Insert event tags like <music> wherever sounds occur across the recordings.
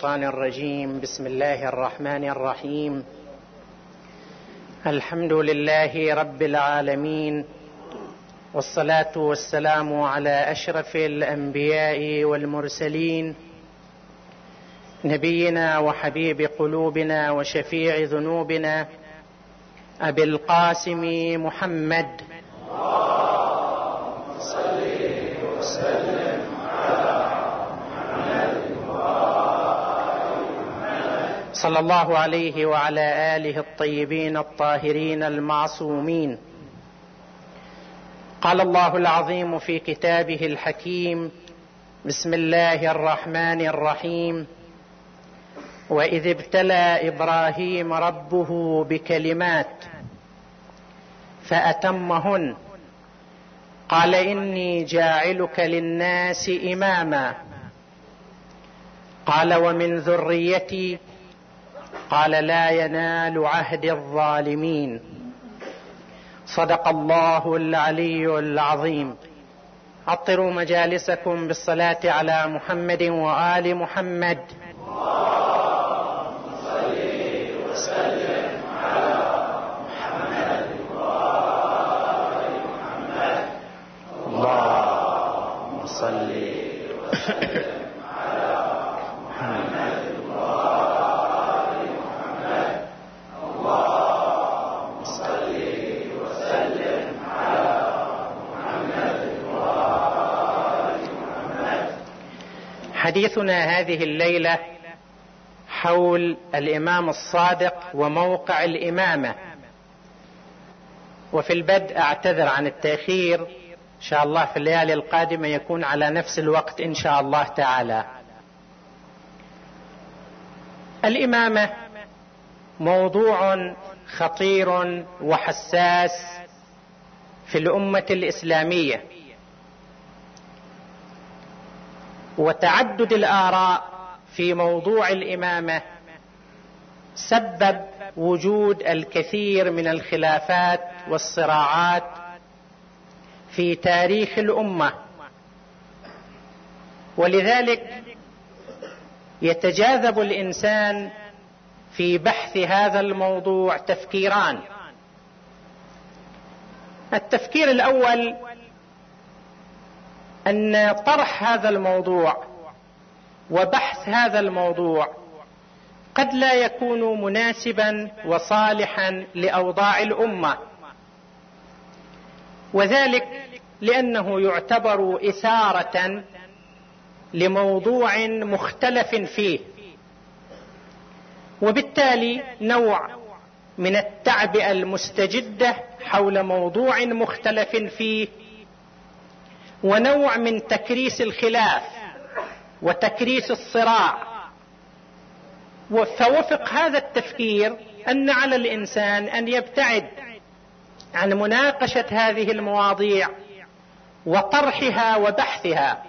الشيطان الرجيم. بسم الله الرحمن الرحيم. الحمد لله رب العالمين والصلاة والسلام على أشرف الأنبياء والمرسلين نبينا وحبيب قلوبنا وشفيع ذنوبنا أبي القاسم محمد صلى الله عليه وعلى آله الطيبين الطاهرين المعصومين. قال الله العظيم في كتابه الحكيم بسم الله الرحمن الرحيم. وإذ ابتلى إبراهيم ربه بكلمات فأتمهن. قال إني جاعلك للناس إماما. قال ومن ذريتي قال لا ينال عهد الظالمين. صدق الله العلي العظيم. عطروا مجالسكم بالصلاة على محمد وآل محمد. اللهم صل وسلم حديثنا هذه الليلة حول الإمام الصادق وموقع الإمامة. وفي البدء أعتذر عن التأخير. إن شاء الله في الليالي القادمة يكون على نفس الوقت إن شاء الله تعالى. الإمامة موضوع خطير وحساس في الأمة الإسلامية. وتعدد الآراء في موضوع الإمامة سبب وجود الكثير من الخلافات والصراعات في تاريخ الأمة. ولذلك يتجاذب الإنسان في بحث هذا الموضوع تفكيران. التفكير الأول أن طرح هذا الموضوع وبحث هذا الموضوع قد لا يكون مناسبا وصالحا لأوضاع الأمة. وذلك لأنه يعتبر إثارة لموضوع مختلف فيه. وبالتالي نوع من التعبئه المستجدة حول موضوع مختلف فيه ونوع من تكريس الخلاف وتكريس الصراع. فوفق هذا التفكير أن على الإنسان أن يبتعد عن مناقشة هذه المواضيع وطرحها وبحثها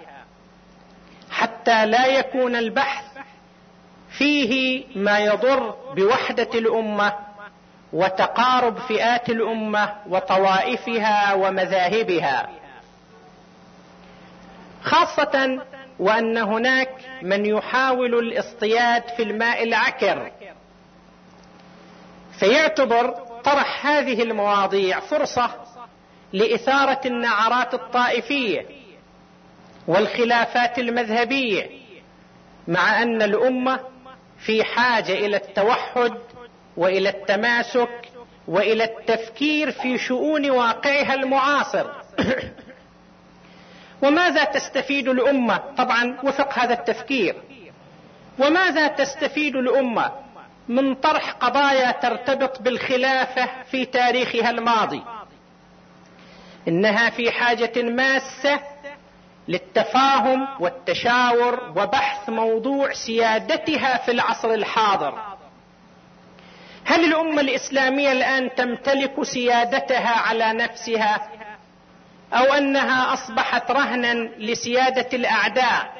حتى لا يكون البحث فيه ما يضر بوحدة الأمة وتقارب فئات الأمة وطوائفها ومذاهبها. خاصة وأن هناك من يحاول الاصطياد في الماء العكر. فيعتبر طرح هذه المواضيع فرصة لإثارة النعرات الطائفية والخلافات المذهبية مع أن الأمة في حاجة إلى التوحد وإلى التماسك وإلى التفكير في شؤون واقعها المعاصر. <coughs> وماذا تستفيد الأمة؟ طبعا وفق هذا التفكير. وماذا تستفيد الأمة؟ من طرح قضايا ترتبط بالخلافة في تاريخها الماضي. إنها في حاجة ماسة للتفاهم والتشاور وبحث موضوع سيادتها في العصر الحاضر. هل الأمة الإسلامية الآن تمتلك سيادتها على نفسها؟ أو أنها أصبحت رهنا لسيادة الأعداء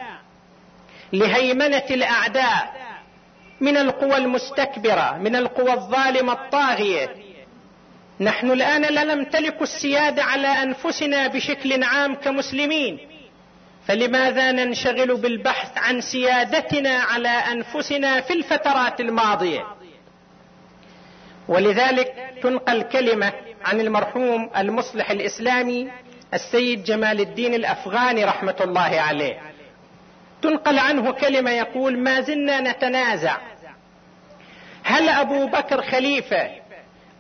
لهيمنة الأعداء من القوى المستكبرة من القوى الظالمة الطاغية. نحن الآن لا نمتلك السيادة على أنفسنا بشكل عام كمسلمين. فلماذا ننشغل بالبحث عن سيادتنا على أنفسنا في الفترات الماضية؟ ولذلك تنقل كلمة عن المرحوم المصلح الإسلامي السيد جمال الدين الأفغاني رحمة الله عليه. تنقل عنه كلمة يقول ما زلنا نتنازع. هل أبو بكر خليفة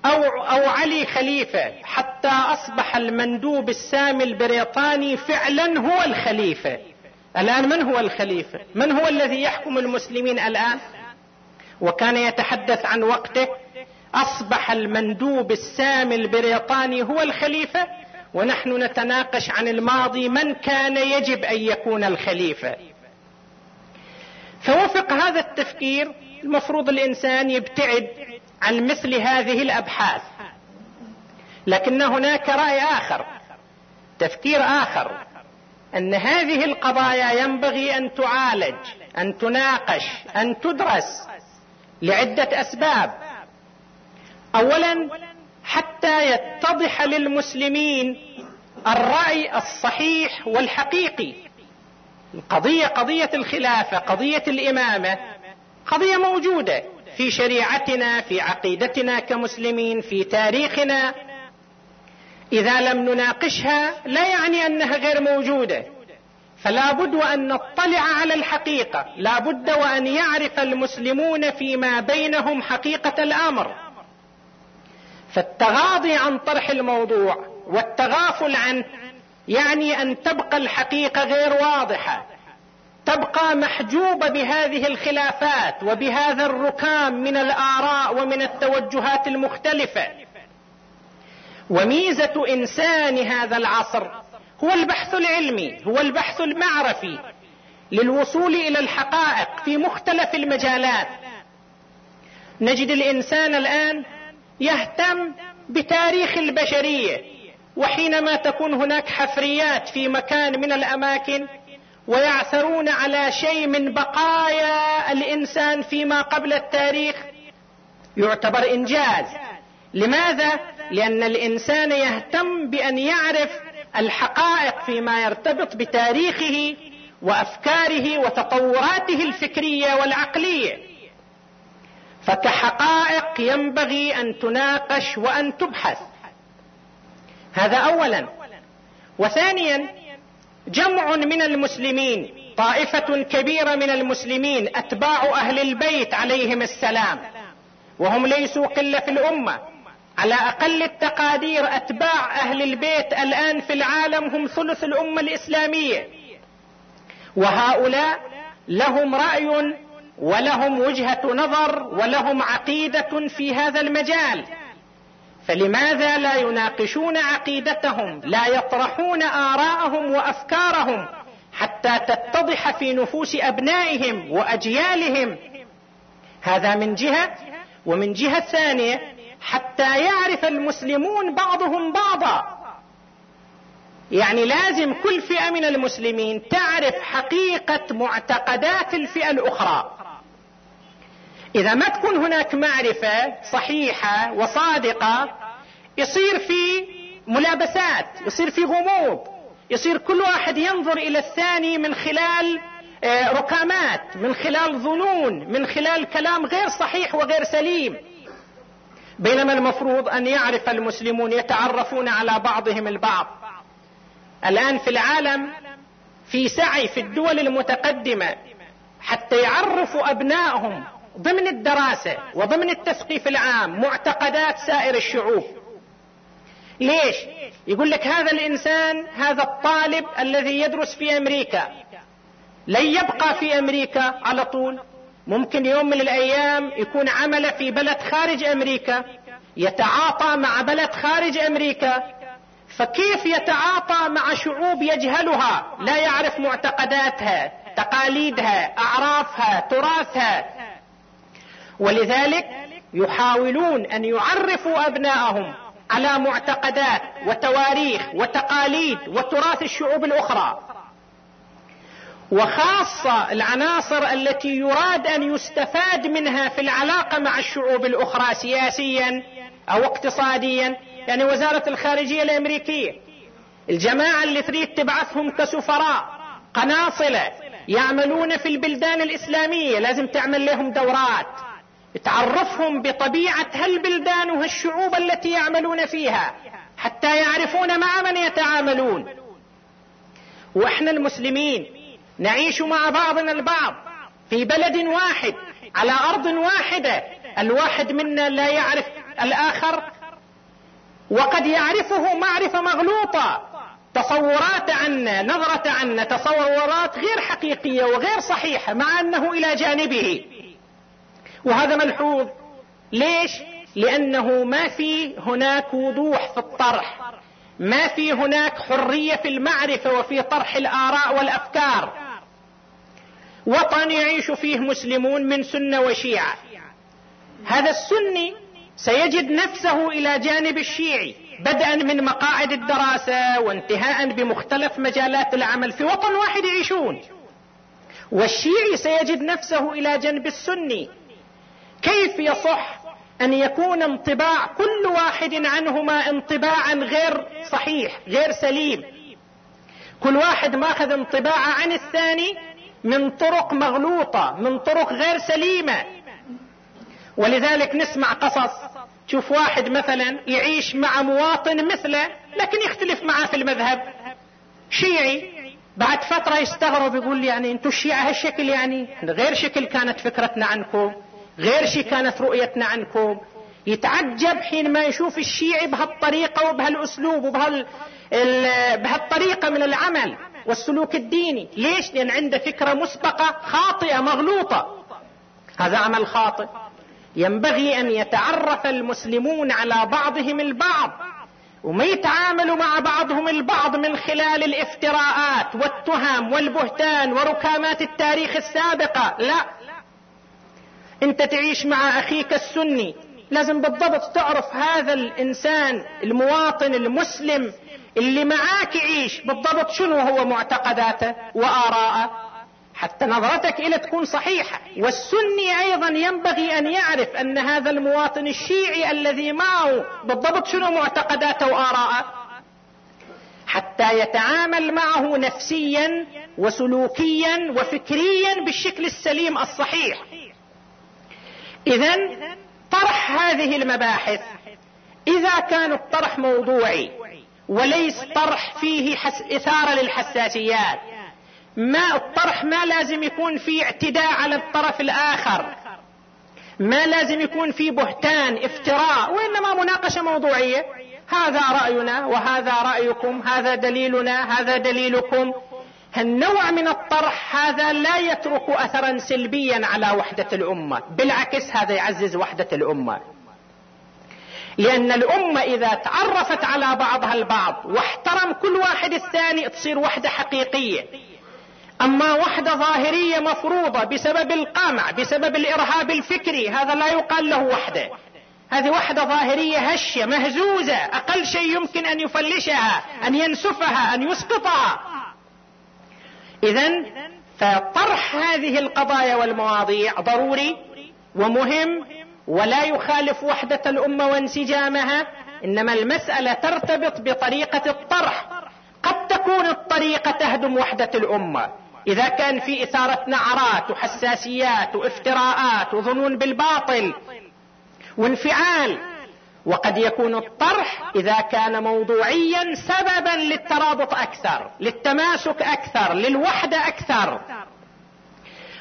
أو أو علي خليفة حتى أصبح المندوب السامي البريطاني فعلا هو الخليفة؟ الآن من هو الخليفة؟ من هو الذي يحكم المسلمين الآن؟ وكان يتحدث عن وقته أصبح المندوب السامي البريطاني هو الخليفة؟ ونحن نتناقش عن الماضي من كان يجب أن يكون الخليفة. فوفق هذا التفكير المفروض الإنسان يبتعد عن مثل هذه الأبحاث. لكن هناك رأي آخر تفكير آخر أن هذه القضايا ينبغي أن تعالج أن تناقش أن تدرس لعدة أسباب. اولا حتى يتضح للمسلمين الرأي الصحيح والحقيقي. القضية قضية الخلافة قضية الإمامة قضية موجودة في شريعتنا في عقيدتنا كمسلمين في تاريخنا. إذا لم نناقشها لا يعني أنها غير موجودة. فلا بد وأن نطلع على الحقيقة. لا بد وأن يعرف المسلمون فيما بينهم حقيقة الأمر. فالتغاضي عن طرح الموضوع والتغافل عنه يعني أن تبقى الحقيقة غير واضحة تبقى محجوبة بهذه الخلافات وبهذا الركام من الآراء ومن التوجهات المختلفة. وميزة إنسان هذا العصر هو البحث العلمي هو البحث المعرفي للوصول إلى الحقائق في مختلف المجالات. نجد الإنسان الآن يهتم بتاريخ البشرية وحينما تكون هناك حفريات في مكان من الأماكن ويعثرون على شيء من بقايا الإنسان فيما قبل التاريخ يعتبر إنجاز. لماذا؟ لأن الإنسان يهتم بأن يعرف الحقائق فيما يرتبط بتاريخه وأفكاره وتطوراته الفكرية والعقلية. فكحقائق ينبغي أن تناقش وأن تبحث. هذا اولا. وثانيا جمع من المسلمين طائفة كبيرة من المسلمين أتباع أهل البيت عليهم السلام. وهم ليسوا قلة في الأمة. على أقل التقادير أتباع أهل البيت الآن في العالم هم ثلث الأمة الإسلامية. وهؤلاء لهم رأي ولهم وجهة نظر ولهم عقيدة في هذا المجال. فلماذا لا يناقشون عقيدتهم لا يطرحون آراءهم وأفكارهم حتى تتضح في نفوس أبنائهم وأجيالهم؟ هذا من جهة ومن جهة ثانية حتى يعرف المسلمون بعضهم بعضا. يعني لازم كل فئة من المسلمين تعرف حقيقة معتقدات الفئة الأخرى. إذا ما تكون هناك معرفة صحيحة وصادقة يصير في ملابسات يصير في غموض يصير كل واحد ينظر إلى الثاني من خلال آه، ركامات من خلال ظنون من خلال كلام غير صحيح وغير سليم. بينما المفروض أن يعرف المسلمون يتعرفون على بعضهم البعض. الآن في العالم في سعي في الدول المتقدمة حتى يعرفوا أبنائهم ضمن الدراسة وضمن التثقيف العام معتقدات سائر الشعوب. ليش؟ يقول لك هذا الإنسان هذا الطالب الذي يدرس في أمريكا لن يبقى في أمريكا على طول. ممكن يوم من الأيام يكون عمل في بلد خارج أمريكا يتعاطى مع بلد خارج أمريكا. فكيف يتعاطى مع شعوب يجهلها؟ لا يعرف معتقداتها تقاليدها أعرافها تراثها. ولذلك يحاولون أن يعرفوا ابنائهم على معتقدات وتواريخ وتقاليد وتراث الشعوب الأخرى. وخاصة العناصر التي يراد أن يستفاد منها في العلاقة مع الشعوب الأخرى سياسيا أو اقتصاديا يعني وزارة الخارجية الأمريكية الجماعة اللي تريد تبعثهم كسفراء قناصلة يعملون في البلدان الإسلامية لازم تعمل لهم دورات. تعرفهم بطبيعة هالبلدان وهالشعوب التي يعملون فيها؟ حتى يعرفون مع من يتعاملون. وإحنا المسلمين نعيش مع بعضنا البعض في بلد واحد على أرض واحدة. الواحد منا لا يعرف الآخر وقد يعرفه معرفة مغلوطة. تصورات عنا نظرة عنا تصورات غير حقيقية وغير صحيحة مع أنه إلى جانبه. وهذا ملحوظ. ليش؟ لأنه ما في هناك وضوح في الطرح. ما في هناك حرية في المعرفة وفي طرح الآراء والأفكار. وطن يعيش فيه مسلمون من سنة وشيعة. هذا السني سيجد نفسه إلى جانب الشيعي بدءا من مقاعد الدراسة وانتهاء بمختلف مجالات العمل في وطن واحد يعيشون. والشيعي سيجد نفسه إلى جنب السني كيف يصح أن يكون انطباع كل واحد عنهما انطباعا غير صحيح غير سليم؟ كل واحد ماخذ انطباع عن الثاني من طرق مغلوطة من طرق غير سليمة. ولذلك نسمع قصص تشوف واحد مثلا يعيش مع مواطن مثله لكن يختلف معه في المذهب. شيعي بعد فترة يستغرب يقول يعني أنتم الشيعة هالشكل يعني غير شكل كانت فكرتنا عنكم. غير شيء كانت رؤيتنا عنكم. يتعجب حينما يشوف الشيعي بهالطريقة وبهالأسلوب وبهال بهالطريقة من العمل والسلوك الديني. ليش؟ لأن عنده فكرة مسبقة خاطئة مغلوطة. هذا عمل خاطئ. ينبغي أن يتعرف المسلمون على بعضهم البعض وما يتعاملوا مع بعضهم البعض من خلال الافتراءات والتهم والبهتان وركامات التاريخ السابقة. لا. انت تعيش مع أخيك السني. لازم بالضبط تعرف هذا الإنسان المواطن المسلم اللي معاك يعيش. بالضبط شنو هو معتقداته وآراءه. حتى نظرتك إلى تكون صحيحة. والسني أيضا ينبغي أن يعرف أن هذا المواطن الشيعي الذي معه بالضبط شنو معتقداته وآراءه. حتى يتعامل معه نفسيا وسلوكيا وفكريا بالشكل السليم الصحيح. اذا طرح هذه المباحث. إذا كان الطرح موضوعي وليس طرح فيه حس... إثارة للحساسيات. ما الطرح ما لازم يكون فيه اعتداء على الطرف الآخر. ما لازم يكون فيه بهتان افتراء وإنما مناقشة موضوعية. هذا رأينا وهذا رأيكم هذا دليلنا هذا دليلكم. هالنوع من الطرح هذا لا يترك اثرا سلبيا على وحدة الأمة. بالعكس هذا يعزز وحدة الأمة. لأن الأمة إذا تعرفت على بعضها البعض واحترم كل واحد الثاني تصير وحدة حقيقية. أما وحدة ظاهرية مفروضة بسبب القمع بسبب الإرهاب الفكري هذا لا يقال له وحدة. هذه وحدة ظاهرية هشه مهزوزة أقل شيء يمكن أن يفلشها أن ينسفها أن يسقطها. اذا فطرح هذه القضايا والمواضيع ضروري ومهم ولا يخالف وحدة الأمة وانسجامها إنما المسألة ترتبط بطريقة الطرح. قد تكون الطريقة تهدم وحدة الأمة. إذا كان في إثارة نعرات وحساسيات وافتراءات وظنون بالباطل وانفعال وقد يكون الطرح إذا كان موضوعيا سببا للترابط أكثر للتماسك أكثر للوحدة أكثر.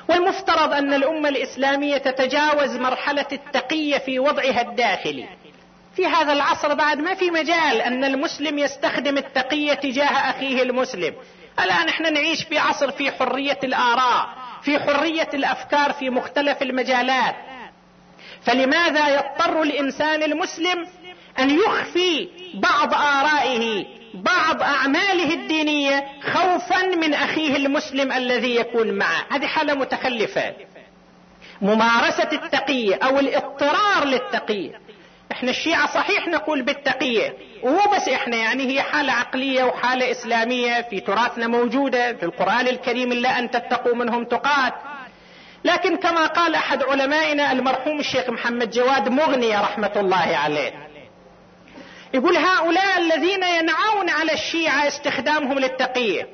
والمفترض أن الأمة الإسلامية تتجاوز مرحلة التقية في وضعها الداخلي. في هذا العصر بعد ما في مجال أن المسلم يستخدم التقية تجاه أخيه المسلم. الان إحنا نعيش في عصر في حرية الآراء في حرية الأفكار في مختلف المجالات. فلماذا يضطر الإنسان المسلم أن يخفي بعض آرائه بعض أعماله الدينية خوفا من أخيه المسلم الذي يكون معه؟ هذه حالة متخلفة. ممارسة التقيه أو الاضطرار للتقيه إحنا الشيعة صحيح نقول بالتقية ومو بس إحنا يعني هي حالة عقلية وحالة إسلامية في تراثنا موجودة في القرآن الكريم إلا أن تتقوا منهم تقات. لكن كما قال أحد علمائنا المرحوم الشيخ محمد جواد مغنية رحمة الله عليه يقول هؤلاء الذين ينعون على الشيعة استخدامهم للتقية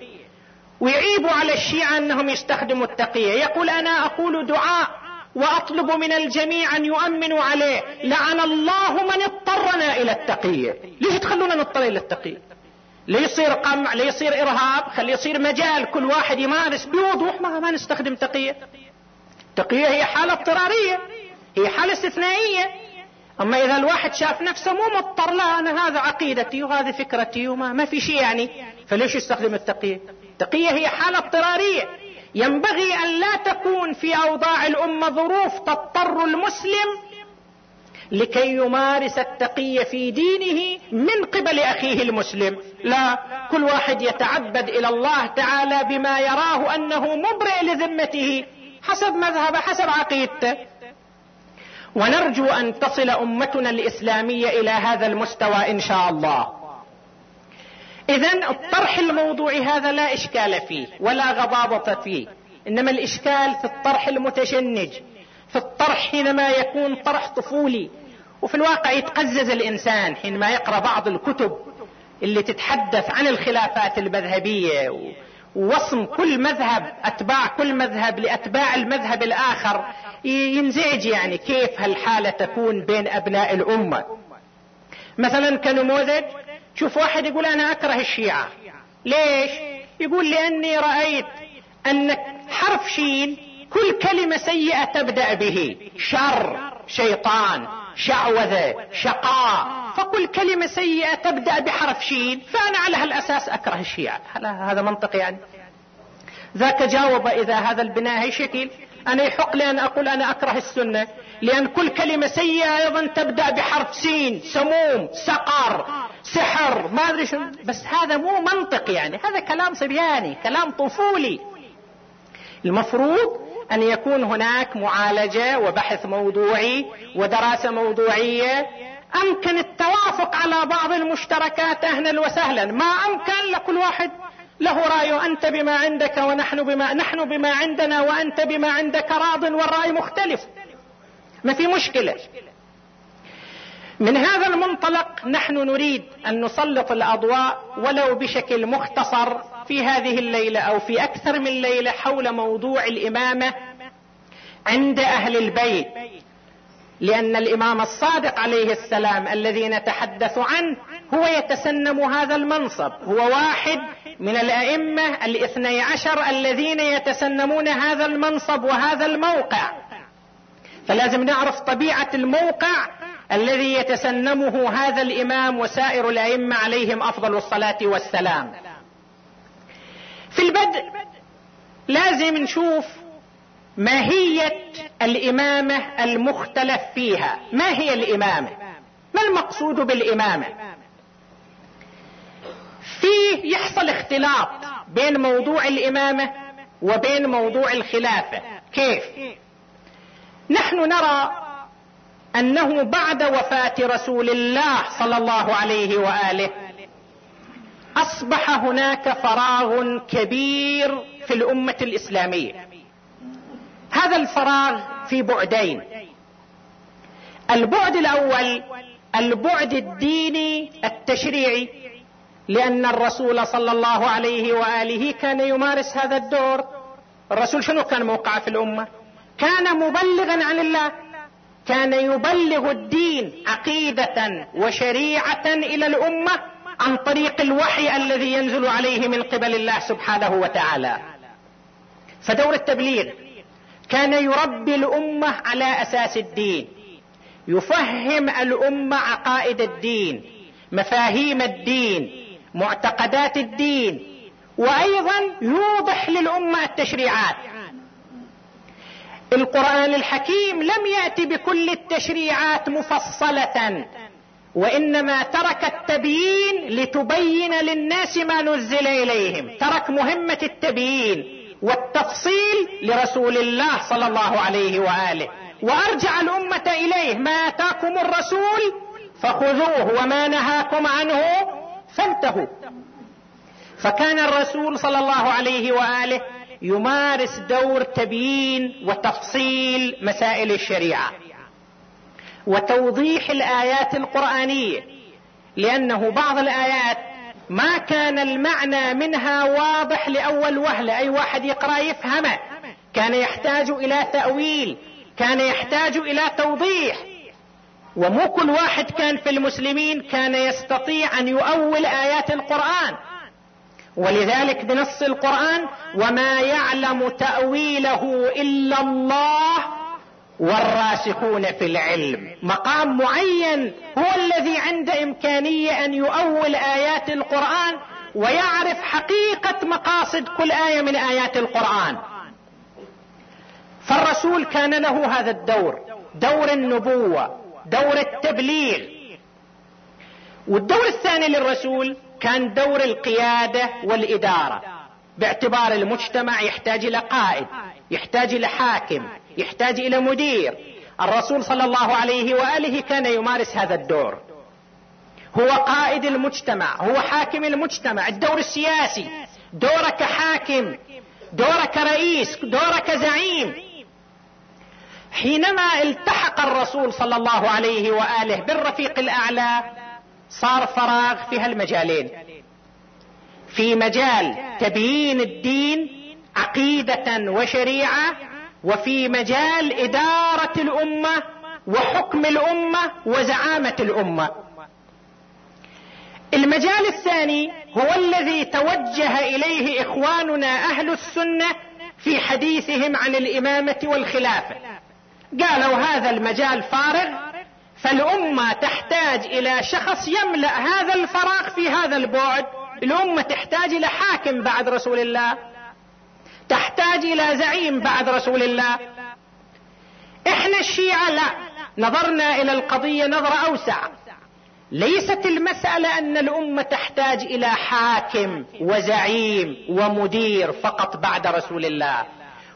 ويعيبوا على الشيعة أنهم يستخدموا التقية. يقول أنا أقول دعاء وأطلب من الجميع أن يؤمنوا عليه لعن الله من اضطرنا إلى التقية. ليش تخلونا نضطر إلى التقية؟ ليصير قمع ليصير إرهاب خلي يصير مجال كل واحد يمارس بوضوح ما, ما نستخدم تقية. تقية هي حالة اضطرارية هي حالة استثنائية. أما إذا الواحد شاف نفسه مو مضطر لا أنا هذا عقيدتي وهذه فكرتي وما ما في شيء يعني. فليش يستخدم التقية؟ التقية هي حالة اضطرارية. ينبغي أن لا تكون في أوضاع الأمة ظروف تضطر المسلم لكي يمارس التقية في دينه من قبل أخيه المسلم. لا كل واحد يتعبد إلى الله تعالى بما يراه أنه مبرئ لذمته. حسب مذهبه حسب عقيدته ونرجو أن تصل أمتنا الإسلامية إلى هذا المستوى إن شاء الله. اذا الطرح الموضوعي هذا لا إشكال فيه ولا غضاضه فيه. إنما الإشكال في الطرح المتشنج في الطرح حينما يكون طرح طفولي. وفي الواقع يتقزز الإنسان حينما يقرأ بعض الكتب اللي تتحدث عن الخلافات المذهبية ووصم كل مذهب أتباع كل مذهب لأتباع المذهب الآخر. ينزعج يعني كيف هالحالة تكون بين أبناء الأمة. مثلا كنموذج شوف واحد يقول أنا أكره الشيعة. ليش؟ يقول لأني رأيت أن حرف شين كل كلمة سيئة تبدأ به. شر شيطان شعوذة شقاء. فكل كلمة سيئة تبدأ بحرف شين فأنا على هالأساس أكره الشيعة. هذا منطق يعني. ذاك جاوب إذا هذا البناء هي شكل. أنا يحق لي أن أقول أنا أكره السنة لأن كل كلمة سيئة أيضا تبدأ بحرف سين سموم سقر سحر ما أدري شو. بس هذا مو منطق يعني. هذا كلام صبياني كلام طفولي. المفروض أن يكون هناك معالجة وبحث موضوعي ودراسة موضوعية أمكن التوافق على بعض المشتركات أهلا وسهلا. ما أمكن؟ لكل واحد له رأي أنت بما عندك ونحن بما نحن بما عندنا وأنت بما عندك راض والرأي مختلف. ما في مشكلة. من هذا المنطلق نحن نريد أن نسلط الأضواء ولو بشكل مختصر في هذه الليلة أو في أكثر من ليلة حول موضوع الإمامة عند أهل البيت. لأن الإمام الصادق عليه السلام الذي نتحدث عنه هو يتسنم هذا المنصب. هو واحد من الأئمة الاثني عشر الذين يتسنمون هذا المنصب وهذا الموقع. فلازم نعرف طبيعة الموقع الذي يتسنمه هذا الإمام وسائر الأئمة عليهم أفضل الصلاة والسلام. في البدء لازم نشوف ماهية الإمامة المختلف فيها. ما هي الإمامة؟ ما المقصود بالإمامة؟ فيه يحصل اختلاط بين موضوع الإمامة وبين موضوع الخلافة. كيف؟ نحن نرى أنه بعد وفاة رسول الله صلى الله عليه وآله أصبح هناك فراغ كبير في الأمة الإسلامية. هذا الفراغ في بعدين. البعد الأول البعد الديني التشريعي لأن الرسول صلى الله عليه وآله كان يمارس هذا الدور. الرسول شنو كان موقعه في الأمة؟ كان مبلغا عن الله. كان يبلغ الدين عقيدة وشريعة إلى الأمة عن طريق الوحي الذي ينزل عليه من قبل الله سبحانه وتعالى. فدور التبليغ كان يربي الأمة على أساس الدين يفهم الأمة عقائد الدين مفاهيم الدين معتقدات الدين وأيضا يوضح للأمة التشريعات. القرآن الحكيم لم يات بكل التشريعات مفصلة وإنما ترك التبيين لتبين للناس ما نزل إليهم ترك مهمة التبيين. والتفصيل لرسول الله صلى الله عليه وآله. وأرجع الأمة إليه. ما آتاكم الرسول فخذوه وما نهاكم عنه فانتهوا. فكان الرسول صلى الله عليه وآله يمارس دور تبيين وتفصيل مسائل الشريعة وتوضيح الآيات القرآنية لأنه بعض الآيات ما كان المعنى منها واضح لأول وهلة. أي واحد يقرأ يفهمه. كان يحتاج إلى تأويل. كان يحتاج إلى توضيح. ومو كل واحد كان في المسلمين كان يستطيع أن يؤول آيات القرآن. ولذلك بنص القرآن وما يعلم تاويله الا الله والراسخون في العلم. مقام معين هو الذي عنده إمكانية أن يؤول آيات القرآن ويعرف حقيقة مقاصد كل آية من آيات القرآن. فالرسول كان له هذا الدور دور النبوة دور التبليغ. والدور الثاني للرسول كان دور القيادة والإدارة. باعتبار المجتمع يحتاج إلى قائد يحتاج إلى حاكم يحتاج إلى مدير. الرسول صلى الله عليه وآله كان يمارس هذا الدور. هو قائد المجتمع هو حاكم المجتمع الدور السياسي. دورك حاكم دورك رئيس دورك زعيم. حينما التحق الرسول صلى الله عليه وآله بالرفيق الأعلى صار فراغ في هالمجالين. في مجال تبيين الدين عقيدة وشريعة وفي مجال إدارة الأمة وحكم الأمة وزعامة الأمة. المجال الثاني هو الذي توجه إليه إخواننا أهل السنة في حديثهم عن الإمامة والخلافة. قالوا هذا المجال فارغ فالأمة تحتاج إلى شخص يملأ هذا الفراغ في هذا البعد الأمة تحتاج إلى حاكم بعد رسول الله. تحتاج إلى زعيم بعد رسول الله. إحنا الشيعة لا. نظرنا إلى القضية نظرة أوسع. ليست المسألة أن الأمة تحتاج إلى حاكم وزعيم ومدير فقط بعد رسول الله.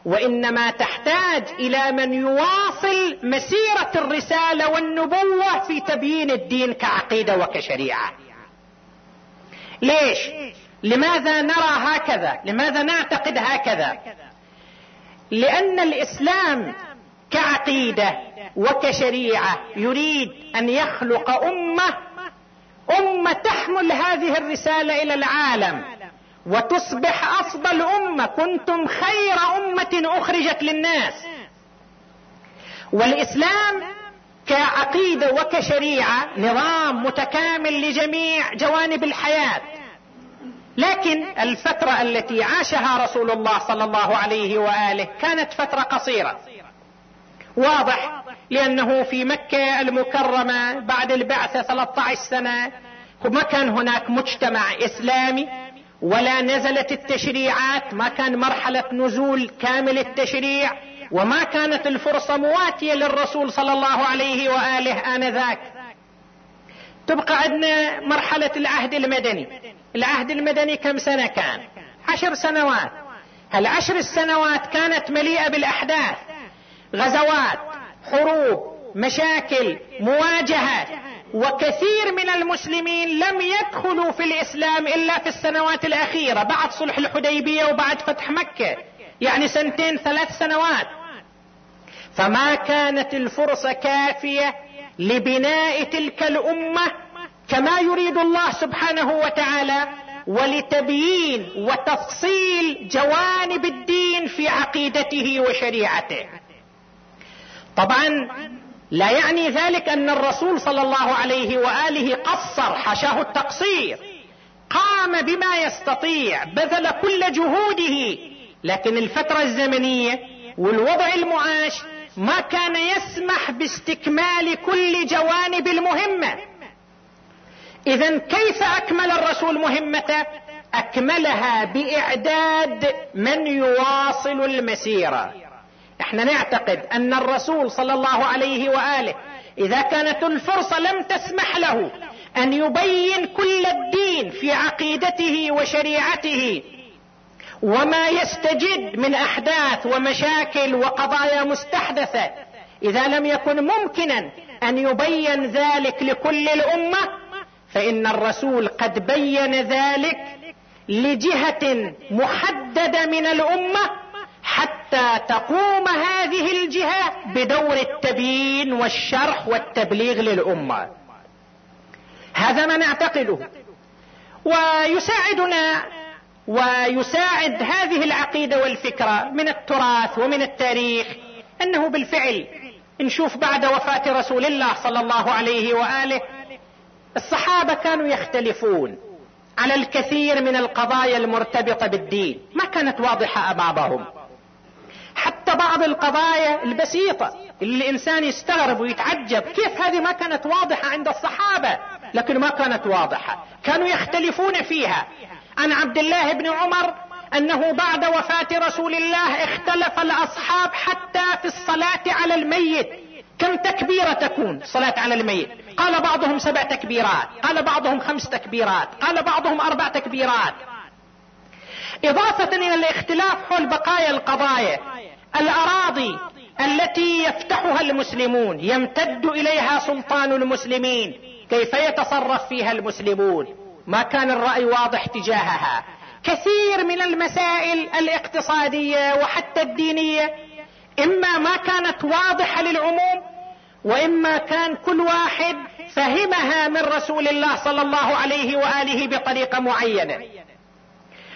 وإنما تحتاج إلى من يواصل مسيرة الرسالة والنبوة في تبيين الدين كعقيدة وكشريعة. ليش؟ لماذا نرى هكذا؟ لماذا نعتقد هكذا؟ لأن الإسلام كعقيدة وكشريعة يريد أن يخلق أمة أمة تحمل هذه الرسالة إلى العالم وتصبح أفضل أمة. كنتم خير أمة أخرجت للناس. والإسلام كعقيدة وكشريعة نظام متكامل لجميع جوانب الحياة. لكن الفترة التي عاشها رسول الله صلى الله عليه وآله كانت فترة قصيرة. واضح لأنه في مكة المكرمة بعد البعثة 13 سنة ما كان هناك مجتمع إسلامي ولا نزلت التشريعات ما كان مرحلة نزول كامل التشريع وما كانت الفرصة مواتية للرسول صلى الله عليه وآله آنذاك. تبقى عندنا مرحلة العهد المدني. العهد المدني كم سنة كان؟ عشر سنوات. هالعشر السنوات كانت مليئة بالأحداث. غزوات حروب مشاكل مواجهة وكثير من المسلمين لم يدخلوا في الإسلام إلا في السنوات الأخيرة بعد صلح الحديبية وبعد فتح مكة. يعني سنتين ثلاث سنوات. فما كانت الفرصة كافية لبناء تلك الأمة كما يريد الله سبحانه وتعالى ولتبيين وتفصيل جوانب الدين في عقيدته وشريعته. طبعا لا يعني ذلك أن الرسول صلى الله عليه وآله قصر حشاه التقصير قام بما يستطيع بذل كل جهوده. لكن الفترة الزمنية والوضع المعاش ما كان يسمح باستكمال كل جوانب المهمة. اذا كيف أكمل الرسول مهمته؟ أكملها بإعداد من يواصل المسيرة. إحنا نعتقد أن الرسول صلى الله عليه وآله إذا كانت الفرصة لم تسمح له أن يبين كل الدين في عقيدته وشريعته وما يستجد من أحداث ومشاكل وقضايا مستحدثة إذا لم يكن ممكنا أن يبين ذلك لكل الأمة فإن الرسول قد بين ذلك لجهة محددة من الأمة حتى تقوم هذه الجهة بدور التبيين والشرح والتبليغ للأمة. هذا ما نعتقده. ويساعدنا ويساعد هذه العقيدة والفكرة من التراث ومن التاريخ أنه بالفعل نشوف بعد وفاة رسول الله صلى الله عليه وآله الصحابة كانوا يختلفون على الكثير من القضايا المرتبطة بالدين ما كانت واضحة امامهم حتى بعض القضايا البسيطة اللي الإنسان يستغرب ويتعجب كيف هذه ما كانت واضحة عند الصحابة؟ لكن ما كانت واضحة. كانوا يختلفون فيها. عن عبد الله بن عمر أنه بعد وفاة رسول الله اختلف الأصحاب حتى في الصلاة على الميت. كم تكبيرة تكون صلاة على الميت؟ قال بعضهم سبع تكبيرات قال بعضهم خمس تكبيرات قال بعضهم أربع تكبيرات. إضافة إلى الاختلاف حول بقايا القضايا الأراضي التي يفتحها المسلمون يمتد إليها سلطان المسلمين. كيف يتصرف فيها المسلمون؟ ما كان الرأي واضح تجاهها. كثير من المسائل الاقتصادية وحتى الدينية إما ما كانت واضحة للعموم وإما كان كل واحد فهمها من رسول الله صلى الله عليه وآله بطريقة معينة.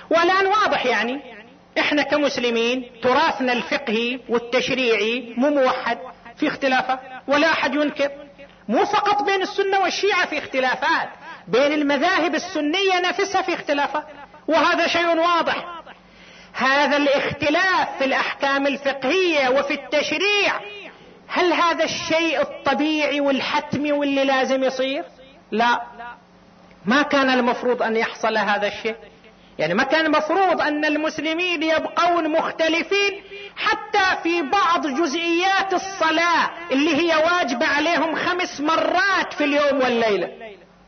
والآن واضح يعني إحنا كمسلمين تراثنا الفقهي والتشريعي مو موحد في اختلافات ولا أحد ينكر. مو فقط بين السنة والشيعة في اختلافات. بين المذاهب السنية نفسها في اختلافات وهذا شيء واضح. هذا الاختلاف في الأحكام الفقهية وفي التشريع هل هذا الشيء الطبيعي والحتمي واللي لازم يصير؟ لا. ما كان المفروض أن يحصل هذا الشيء. يعني ما كان المفروض أن المسلمين يبقون مختلفين حتى في بعض جزئيات الصلاة اللي هي واجبة عليهم خمس مرات في اليوم والليلة.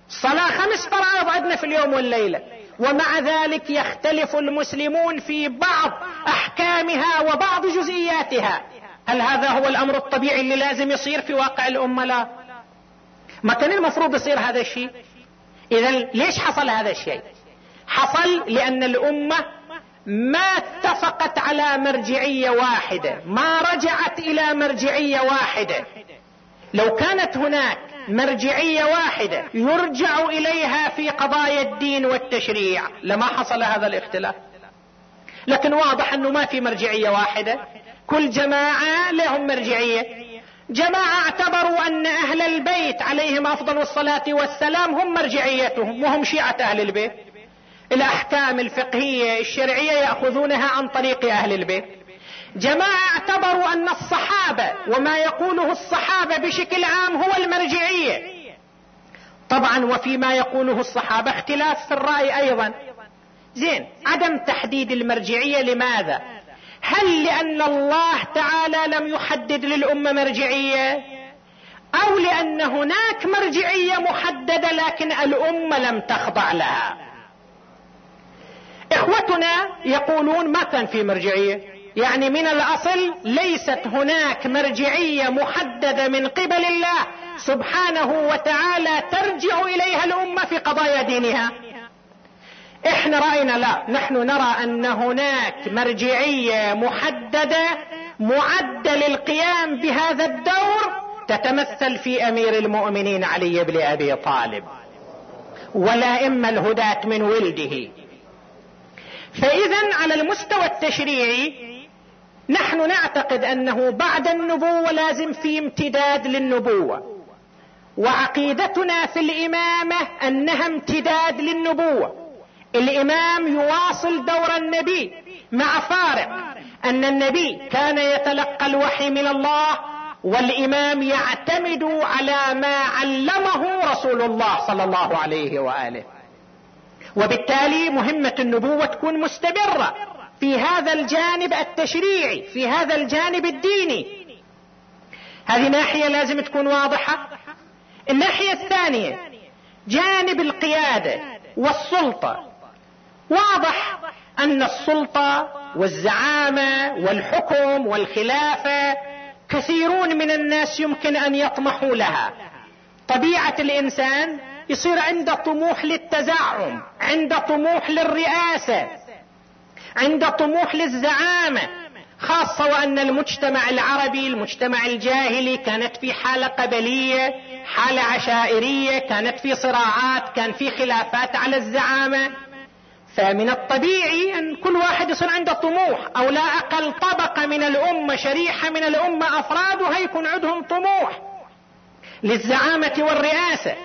الصلاة خمس فرائض عندنا في اليوم والليلة. ومع ذلك يختلف المسلمون في بعض أحكامها وبعض جزئياتها. هل هذا هو الأمر الطبيعي اللي لازم يصير في واقع الأمة؟ لا. ما كان المفروض يصير هذا الشيء. اذا ليش حصل هذا الشيء؟ حصل لأن الأمة ما اتفقت على مرجعية واحدة. ما رجعت إلى مرجعية واحدة. لو كانت هناك مرجعية واحدة يرجع إليها في قضايا الدين والتشريع. لما حصل هذا الاختلاف. لكن واضح أنه ما في مرجعية واحدة. كل جماعة لهم مرجعية. جماعة اعتبروا أن أهل البيت عليهم أفضل الصلاة والسلام هم مرجعيتهم وهم شيعة أهل البيت. الأحكام الفقهية الشرعية يأخذونها عن طريق أهل البيت. جماعة اعتبروا أن الصحابة وما يقوله الصحابة بشكل عام هو المرجعية. طبعا وفيما يقوله الصحابة اختلاف في الرأي أيضا. زين عدم تحديد المرجعية لماذا؟ هل لأن الله تعالى لم يحدد للأمة مرجعية؟ أو لأن هناك مرجعية محددة لكن الأمة لم تخضع لها؟ إخوتنا يقولون ما كان في مرجعية. يعني من الأصل ليست هناك مرجعية محددة من قبل الله سبحانه وتعالى ترجع إليها الأمة في قضايا دينها. إحنا رأينا لا نحن نرى أن هناك مرجعية محددة معدة للقيام بهذا الدور تتمثل في أمير المؤمنين علي بن أبي طالب والائمه الهداة من ولده. فاذا على المستوى التشريعي نحن نعتقد أنه بعد النبوة لازم في امتداد للنبوة. وعقيدتنا في الإمامة أنها امتداد للنبوة. الإمام يواصل دور النبي مع فارق أن النبي كان يتلقى الوحي من الله والإمام يعتمد على ما علمه رسول الله صلى الله عليه وآله. وبالتالي مهمة النبوة تكون مستمرة. في هذا الجانب التشريعي في هذا الجانب الديني. هذه ناحية لازم تكون واضحة. الناحية الثانية جانب القيادة والسلطة. واضح أن السلطة والزعامة والحكم والخلافة كثيرون من الناس يمكن أن يطمحوا لها. طبيعة الإنسان يصير عنده طموح للتزعم عنده طموح للرئاسة. عنده طموح للزعامة خاصة وأن المجتمع العربي المجتمع الجاهلي كانت في حالة قبلية حالة عشائرية كانت في صراعات كان في خلافات على الزعامة. فمن الطبيعي أن كل واحد يصير عنده طموح أو لا أقل طبقة من الأمة شريحة من الأمة أفرادها يكون عندهم طموح للزعامة والرئاسة.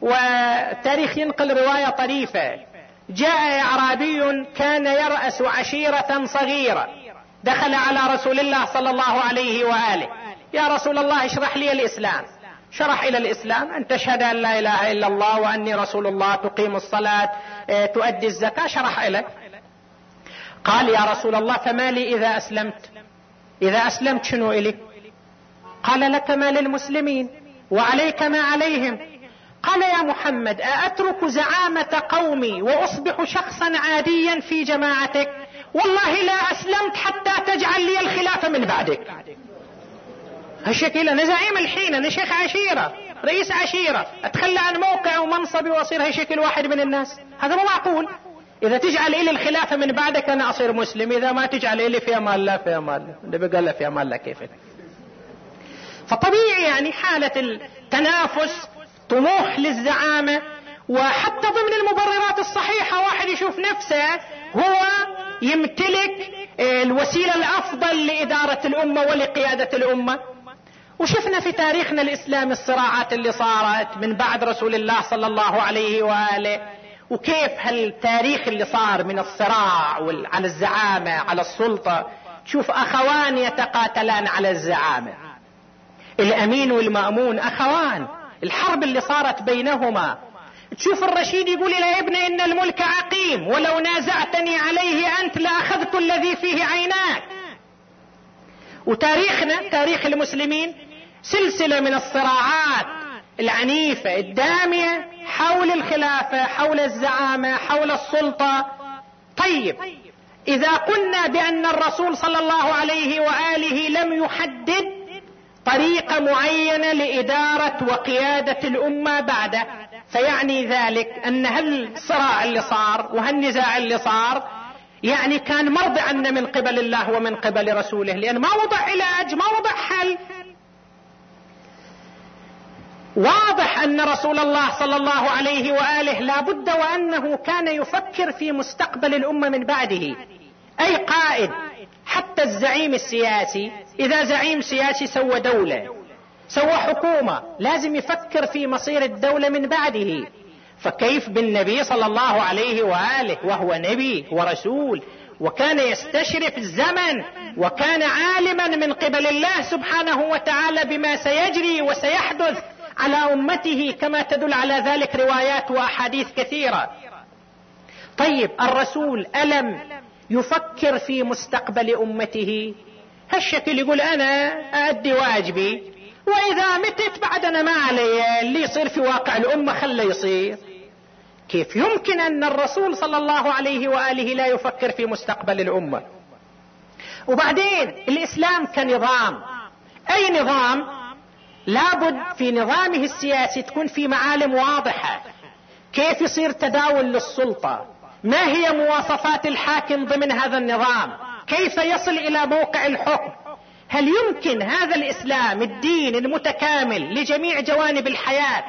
والتاريخ ينقل رواية طريفة. جاء أعرابي كان يرأس عشيرة صغيرة. دخل على رسول الله صلى الله عليه وآله. يا رسول الله اشرح لي الإسلام. شرح إلى الإسلام. أن تشهد أن لا إله إلا الله وأني رسول الله تقيم الصلاة آه، تؤدي الزكاة. شرح إليه قال يا رسول الله فما لي إذا أسلمت. إذا أسلمت شنو إلي؟ قال لك ما للمسلمين وعليك ما عليهم. قال يا محمد أأترك زعامة قومي وأصبح شخصا عاديا في جماعتك؟ والله لا أسلمت حتى تجعل لي الخلافة من بعدك. هالشكل أنا زعيم الحين أنا شيخ عشيرة رئيس عشيرة. أتخلى عن موقع ومنصبي وأصير هالشكل واحد من الناس. هذا مو معقول. إذا تجعل إلي الخلافة من بعدك أنا أصير مسلم. إذا ما تجعل إلي في أمان الله في أمان الله اللي بقال في أمان الله كيف فطبيعي يعني حالة التنافس طموح للزعامة وحتى ضمن المبررات الصحيحة واحد يشوف نفسه هو يمتلك الوسيلة الأفضل لإدارة الأمة ولقيادة الأمة. وشفنا في تاريخنا الإسلامي الصراعات اللي صارت من بعد رسول الله صلى الله عليه وآله وكيف هالتاريخ اللي صار من الصراع على الزعامة على السلطة. تشوف أخوان يتقاتلان على الزعامة. الأمين والمأمون أخوان. الحرب اللي صارت بينهما. تشوف الرشيد يقول إلى ابني إن الملك عقيم ولو نازعتني عليه أنت لأخذت الذي فيه عيناك. وتاريخنا تاريخ المسلمين سلسلة من الصراعات العنيفة الدامية حول الخلافة حول الزعامة حول السلطة. طيب إذا قلنا بأن الرسول صلى الله عليه وآله لم يحدد طريقة معينة لإدارة وقيادة الأمة بعده فيعني ذلك أن هالصراع اللي صار وهالنزاع اللي صار يعني كان مرضعا من قبل الله ومن قبل رسوله. لأن ما وضع علاج ما وضع حل. واضح أن رسول الله صلى الله عليه وآله لا بد وأنه كان يفكر في مستقبل الأمة من بعده. أي قائد حتى الزعيم السياسي إذا زعيم سياسي سوى دولة سوى حكومة لازم يفكر في مصير الدولة من بعده. فكيف بالنبي صلى الله عليه وآله وهو نبي ورسول وكان يستشرف الزمن وكان عالما من قبل الله سبحانه وتعالى بما سيجري وسيحدث على أمته كما تدل على ذلك روايات وأحاديث كثيرة. طيب الرسول ألم يفكر في مستقبل أمته؟ هالشكل يقول أنا اادي واجبي وإذا متت بعد أنا ما علي اللي يصير في واقع الأمة خله يصير. كيف يمكن أن الرسول صلى الله عليه وآله لا يفكر في مستقبل الأمة؟ وبعدين الإسلام كنظام. أي نظام؟ لابد في نظامه السياسي تكون في معالم واضحة. كيف يصير تداول للسلطة؟ ما هي مواصفات الحاكم ضمن هذا النظام؟ كيف يصل إلى موقع الحكم؟ هل يمكن هذا الإسلام الدين المتكامل لجميع جوانب الحياة؟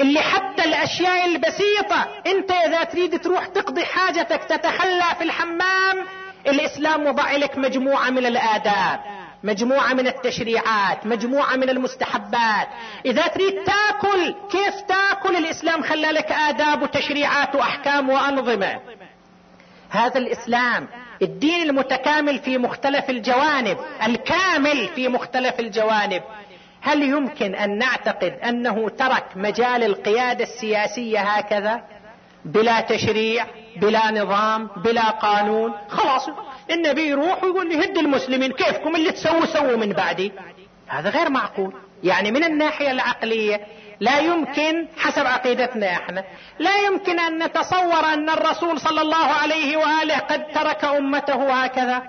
اللي حتى الأشياء البسيطة أنت إذا تريد تروح تقضي حاجتك تتخلى في الحمام الإسلام وضع لك مجموعة من الآداب مجموعة من التشريعات مجموعة من المستحبات. إذا تريد تاكل كيف تاكل؟ الإسلام خلى لك آداب وتشريعات وأحكام وأنظمة. هذا الإسلام الدين المتكامل في مختلف الجوانب الكامل في مختلف الجوانب. هل يمكن أن نعتقد أنه ترك مجال القيادة السياسية هكذا؟ بلا تشريع بلا نظام بلا قانون. خلاص النبي يروح ويقول يهد المسلمين كيفكم؟ اللي تسووا سووا من بعدي. هذا غير معقول. يعني من الناحية العقلية لا يمكن حسب عقيدتنا إحنا لا يمكن أن نتصور أن الرسول صلى الله عليه وآله قد ترك أمته هكذا.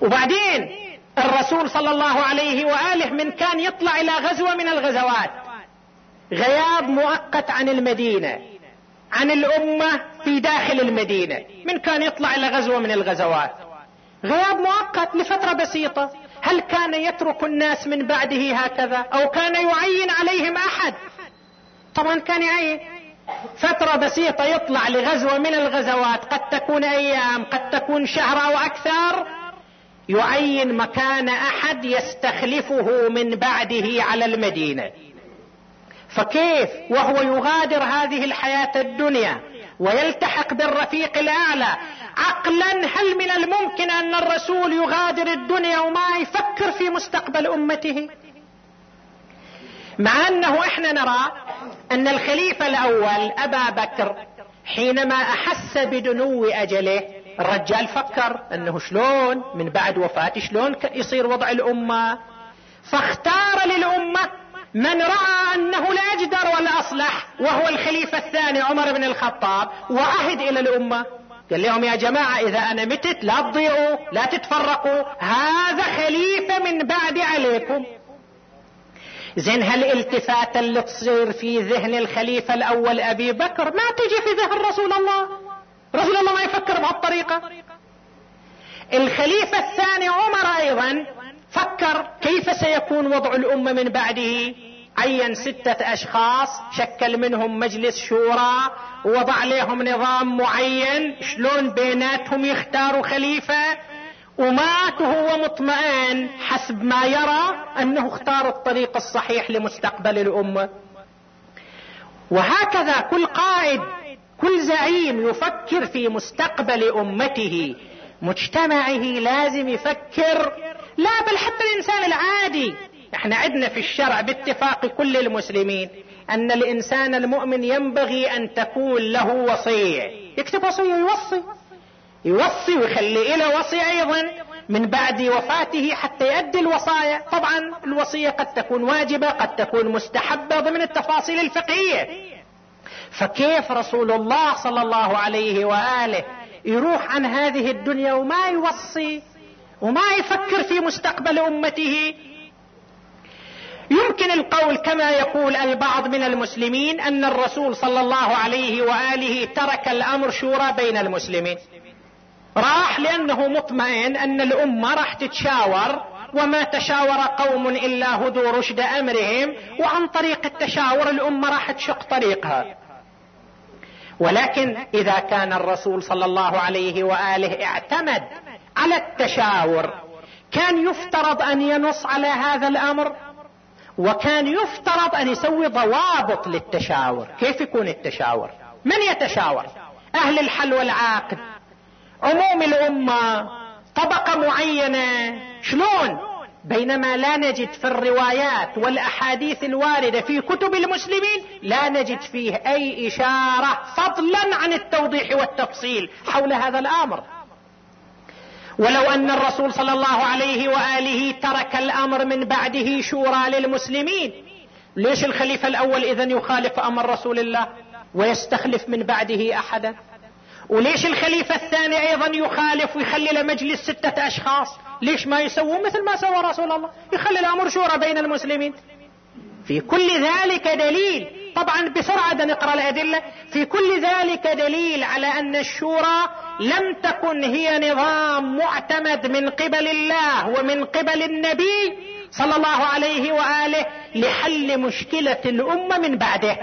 وبعدين الرسول صلى الله عليه وآله من كان يطلع إلى غزوة من الغزوات. غياب مؤقت عن المدينة عن الأمة في داخل المدينة من كان يطلع إلى غزوة من الغزوات. غياب مؤقت لفترة بسيطة. هل كان يترك الناس من بعده هكذا؟ أو كان يعين عليهم أحد؟ طبعا كان يعين. فترة بسيطة يطلع لغزوة من الغزوات. قد تكون أيام قد تكون شهر أو أكثر. يعين مكان أحد يستخلفه من بعده على المدينة. فكيف؟ وهو يغادر هذه الحياة الدنيا. ويلتحق بالرفيق الأعلى. عقلا هل من الممكن أن الرسول يغادر الدنيا وما يفكر في مستقبل أمته؟ مع أنه إحنا نرى أن الخليفة الأول أبا بكر حينما أحس بدنو أجله الرجال فكر أنه شلون من بعد وفاته شلون يصير وضع الأمة؟ فاختار للأمة من رأى أنه الاجدر والاصلح وهو الخليفة الثاني عمر بن الخطاب وعهد إلى الأمة. قال لهم يا جماعة إذا أنا متت لا تضيعوا لا تتفرقوا هذا خليفة من بعد عليكم. زين هالالتفاتة اللي تصير في ذهن الخليفة الأول أبي بكر؟ ما تجي في ذهن رسول الله. رسول الله ما يفكر بهالطريقة. الخليفة الثاني عمر أيضا فكر كيف سيكون وضع الأمة من بعده. عين ستة أشخاص شكل منهم مجلس شورى ووضع لهم نظام معين. شلون بيناتهم يختاروا خليفة؟ ومات وهو مطمئن حسب ما يرى أنه اختار الطريق الصحيح لمستقبل الأمة. وهكذا كل قائد كل زعيم يفكر في مستقبل أمته. مجتمعه لازم يفكر لا بل حتى الإنسان العادي. إحنا عندنا في الشرع باتفاق كل المسلمين أن الإنسان المؤمن ينبغي أن تكون له وصية يكتب وصية يوصي يوصي ويخلي له وصي أيضا من بعد وفاته حتى يؤدي الوصايا. طبعا الوصية قد تكون واجبة قد تكون مستحبة ضمن التفاصيل الفقهية. فكيف رسول الله صلى الله عليه وآله يروح عن هذه الدنيا وما يوصي؟ وما يفكر في مستقبل أمته. يمكن القول كما يقول البعض من المسلمين أن الرسول صلى الله عليه وآله ترك الأمر شورى بين المسلمين. راح لأنه مطمئن أن الأمة راح تتشاور وما تشاور قوم إلا هدوا رشد أمرهم وعن طريق التشاور الأمة راح تشق طريقها. ولكن إذا كان الرسول صلى الله عليه وآله اعتمد على التشاور. كان يفترض أن ينص على هذا الأمر وكان يفترض أن يسوي ضوابط للتشاور. كيف يكون التشاور؟ من يتشاور؟ أهل الحل والعقد عموم الأمة طبقة معينة. شلون؟ بينما لا نجد في الروايات والأحاديث الواردة في كتب المسلمين لا نجد فيه أي إشارة فضلا عن التوضيح والتفصيل حول هذا الأمر. ولو أن الرسول صلى الله عليه وآله ترك الأمر من بعده شورى للمسلمين. ليش الخليفة الأول اذا يخالف أمر رسول الله ويستخلف من بعده أحدا؟ وليش الخليفة الثاني أيضا يخالف ويخلي له مجلس ستة أشخاص؟ ليش ما يسوون مثل ما سوى رسول الله؟ يخلي الأمر شورى بين المسلمين. في كل ذلك دليل طبعا بسرعة نقرأ الأدلة. في كل ذلك دليل على أن الشورى لم تكن هي نظام معتمد من قبل الله ومن قبل النبي صلى الله عليه وآله لحل مشكلة الأمة من بعده.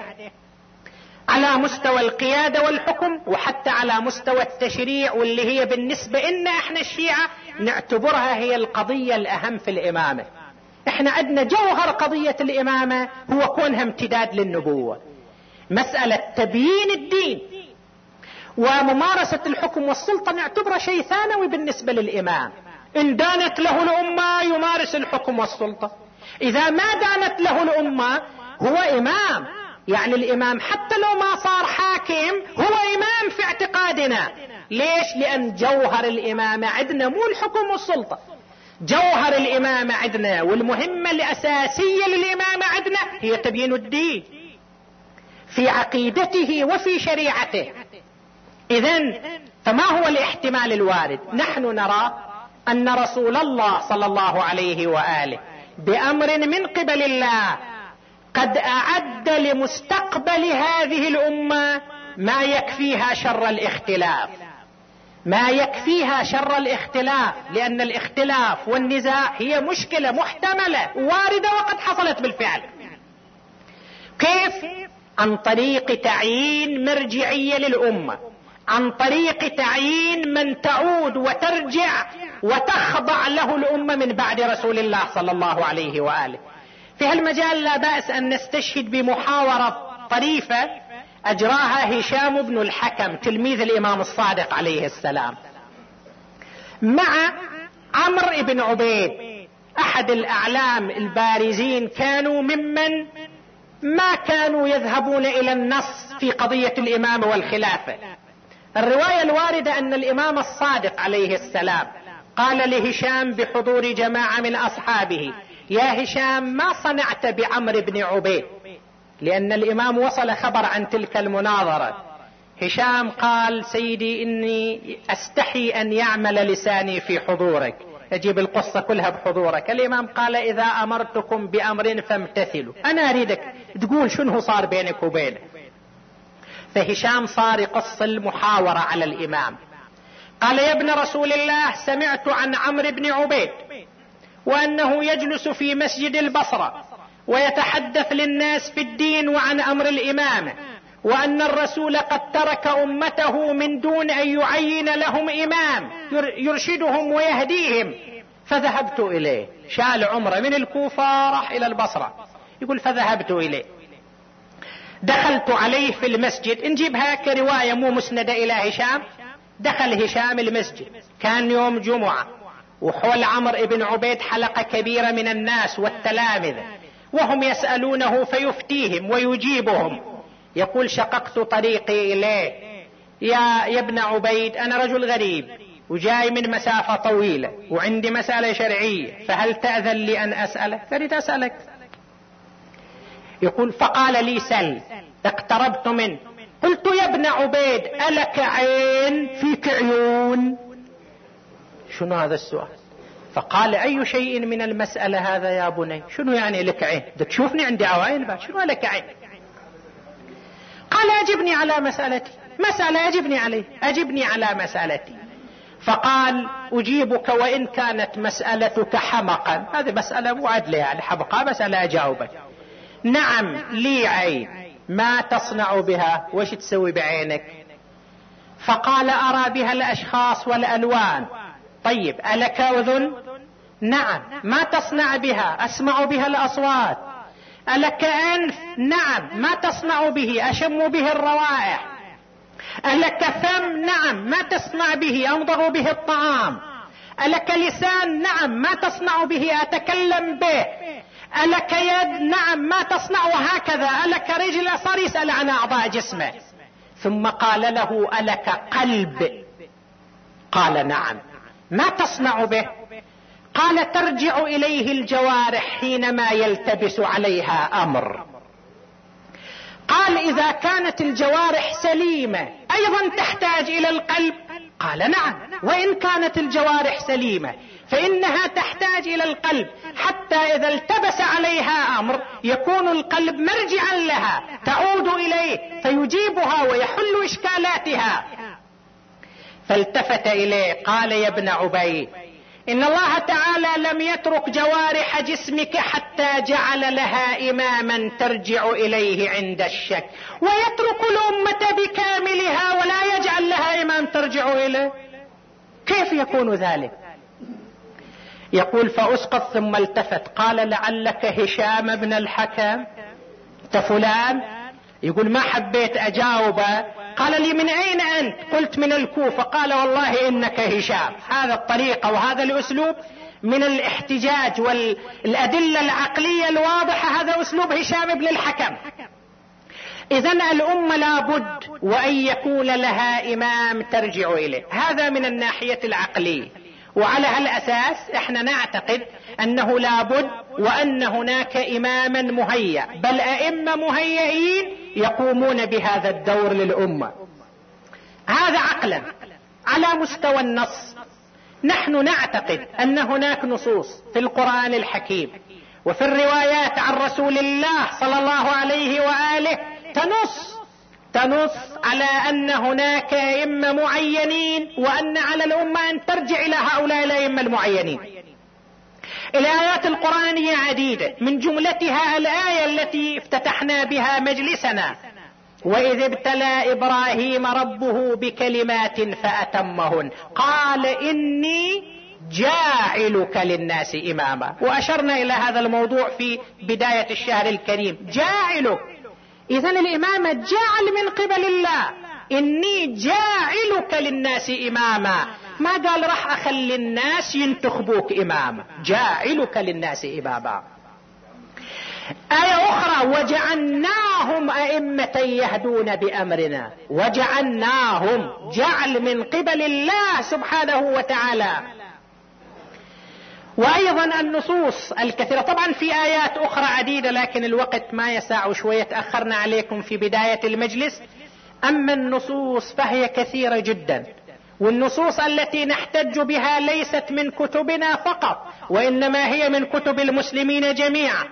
على مستوى القيادة والحكم وحتى على مستوى التشريع واللي هي بالنسبة لنا إحنا الشيعة نعتبرها هي القضية الأهم في الإمامة. إحنا عندنا جوهر قضية الإمامة هو كونها امتداد للنبوة. مسألة تبيين الدين وممارسة الحكم والسلطة نعتبره شيء ثانوي بالنسبة للإمام. إن دانت له الأمة يمارس الحكم والسلطة. إذا ما دانت له الأمة هو إمام. يعني الإمام حتى لو ما صار حاكم هو إمام في اعتقادنا. ليش؟ لأن جوهر الإمامة عندنا مو الحكم والسلطة. جوهر الإمامة عندنا والمهمة الأساسية للإمامة عندنا هي تبيين الدين في عقيدته وفي شريعته. اذا فما هو الاحتمال الوارد؟ نحن نرى أن رسول الله صلى الله عليه وآله بأمر من قبل الله قد أعد لمستقبل هذه الأمة ما يكفيها شر الاختلاف. ما يكفيها شر الاختلاف لأن الاختلاف والنزاع هي مشكلة محتملة واردة وقد حصلت بالفعل. كيف؟ عن طريق تعيين مرجعية للأمة عن طريق تعيين من تعود وترجع وتخضع له الأمة من بعد رسول الله صلى الله عليه وآله. في هالمجال لا بأس أن نستشهد بمحاورة طريفة أجراها هشام بن الحكم تلميذ الإمام الصادق عليه السلام. مع عمرو بن عبيد أحد الأعلام البارزين كانوا ممن ما كانوا يذهبون إلى النص في قضية الامامه والخلافة. الرواية الواردة أن الإمام الصادق عليه السلام قال لهشام بحضور جماعة من أصحابه يا هشام ما صنعت بعمر بن عبيد؟ لأن الإمام وصل خبر عن تلك المناظرة. هشام قال سيدي إني أستحي أن يعمل لساني في حضورك. أجيب القصة كلها بحضورك. الإمام قال إذا أمرتكم بأمر فامتثلوا. أنا أريدك. تقول شنو صار بينك وبينه. فهشام صار يقص المحاورة على الإمام. قال يا ابن رسول الله سمعت عن عمرو بن عبيد وأنه يجلس في مسجد البصرة. ويتحدث للناس في الدين وعن أمر الامامه وأن الرسول قد ترك أمته من دون أن يعين لهم إمام يرشدهم ويهديهم. فذهبت إليه. شال عمره من الكوفة راح إلى البصرة. يقول فذهبت إليه. دخلت عليه في المسجد. نجيبها كروايه مو مسندة إلى هشام؟ دخل هشام المسجد. كان يوم جمعة. وحول عمرو بن عبيد حلقة كبيرة من الناس والتلامذة. وهم يسألونه فيفتيهم ويجيبهم. يقول شققت طريقي إليه. يا يا ابن عبيد أنا رجل غريب وجاي من مسافة طويلة وعندي مسألة شرعية فهل تأذن لي أن أسألك؟ فريد أسألك. يقول فقال لي سل. اقتربت منه. قلت يا ابن عبيد ألك عين فيك عيون؟ شنو هذا السؤال؟ فقال أي شيء من المسألة هذا يا بني؟ شنو يعني لك عين؟ بدك تشوفني عندي عوائل بعد؟ شنو لك عين؟ قال أجبني على مسألتي. مسألة أجبني عليه. أجبني على مسألتي. فقال أجيبك وإن كانت مسألتك حمقا. هذه مسألة مو عدلة يعني حمقا مسألة أجاوبك. نعم لي عين. ما تصنع بها؟ وش تسوي بعينك؟ فقال أرى بها الأشخاص والألوان. طيب ألك أذن؟ نعم. ما تصنع بها؟ أسمع بها الأصوات. ألك أنف؟ نعم. ما تصنع به؟ أشم به الروائح. ألك فم؟ نعم. ما تصنع به؟ أمضغ به الطعام. ألك لسان؟ نعم. ما تصنع به؟ أتكلم به. ألك يد؟ نعم. ما تصنع؟ وهكذا. ألك رجل صار يسأل عن أعضاء جسمه. ثم قال له ألك قلب؟ قال نعم. ما تصنع به؟ قال ترجع إليه الجوارح حينما يلتبس عليها أمر. قال إذا كانت الجوارح سليمة أيضا تحتاج إلى القلب؟ قال نعم. وإن كانت الجوارح سليمة فإنها تحتاج إلى القلب. حتى إذا التبس عليها أمر يكون القلب مرجعا لها تعود إليه فيجيبها ويحل إشكالاتها. فالتفت إليه قال يا ابن عبيد إن الله تعالى لم يترك جوارح جسمك حتى جعل لها إماما ترجع إليه عند الشك. ويترك الأمة بكاملها ولا يجعل لها إمام ترجع إليه. كيف يكون ذلك؟ يقول فأسقط ثم التفت. قال لعلك هشام بن الحكم. أنت فلان؟ يقول ما حبيت أجاوبه. قال لي من أين أنت؟ قلت من الكوفة. قال والله إنك هشام. هذا الطريقة وهذا الأسلوب من الاحتجاج والأدلة العقلية الواضحة. هذا أسلوب هشام بن الحكم. اذا الأمة لابد وأن يكون لها إمام ترجع إليه. هذا من الناحية العقلية. وعلى هالأساس إحنا نعتقد أنه لابد وأن هناك إماما مهيأ بل أئمة مهيئين يقومون بهذا الدور للأمة. هذا عقلا على مستوى النص. نحن نعتقد أن هناك نصوص في القرآن الحكيم وفي الروايات عن رسول الله صلى الله عليه وآله تنص تنص على أن هناك ائمه معينين وأن على الأمة أن ترجع إلى هؤلاء الأئمة المعينين. الآيات القرآنية عديدة من جملتها الآية التي افتتحنا بها مجلسنا. وإذ ابتلى إبراهيم ربه بكلمات فأتمهن. قال إني جاعلك للناس إماما. وأشرنا إلى هذا الموضوع في بداية الشهر الكريم. جاعلك. اذا الامامه جعل من قبل الله. إني جاعلك للناس إماما. ما قال راح أخلي الناس ينتخبوك اماما جاعلك للناس إماما. آية أخرى. وجعلناهم أئمة يهدون بأمرنا. وجعلناهم جعل من قبل الله سبحانه وتعالى. وأيضا النصوص الكثيرة. طبعا في آيات أخرى عديدة لكن الوقت ما يسع شوية. تأخرنا عليكم في بداية المجلس. أما النصوص فهي كثيرة جدا. والنصوص التي نحتج بها ليست من كتبنا فقط وإنما هي من كتب المسلمين جميعا.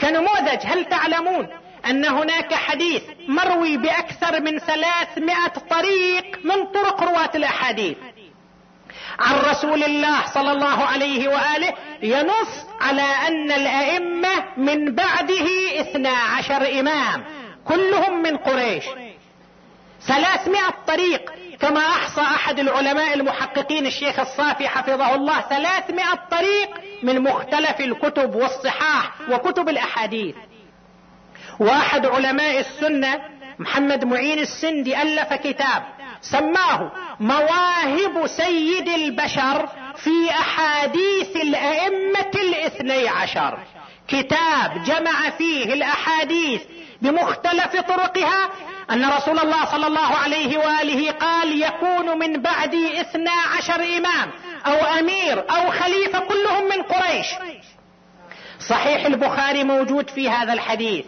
كنموذج هل تعلمون أن هناك حديث مروي بأكثر من ثلاثمائة طريق من طرق رواة الأحاديث؟ عن رسول الله صلى الله عليه وآله ينص على أن الأئمة من بعده اثنا عشر إمام كلهم من قريش. ثلاثمائة طريق كما أحصى أحد العلماء المحققين الشيخ الصافي حفظه الله ثلاثمائة طريق من مختلف الكتب والصحاح وكتب الأحاديث. واحد علماء السنة محمد معين السندي ألف كتاب. سماه مواهب سيد البشر في أحاديث الأئمة الاثني عشر. كتاب جمع فيه الأحاديث بمختلف طرقها أن رسول الله صلى الله عليه وآله قال يكون من بعدي اثنا عشر إمام أو أمير أو خليفة كلهم من قريش. صحيح البخاري موجود في هذا الحديث.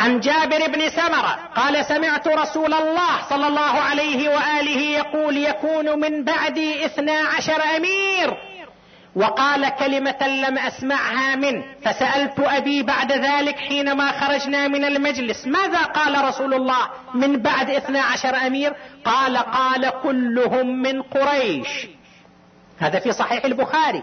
عن جابر بن سمرة قال سمعت رسول الله صلى الله عليه وآله يقول يكون من بعدي اثنا عشر أمير. وقال كلمة لم أسمعها منه فسألت أبي بعد ذلك حينما خرجنا من المجلس ماذا قال رسول الله من بعد اثنا عشر أمير؟ قال قال كلهم من قريش. هذا في صحيح البخاري.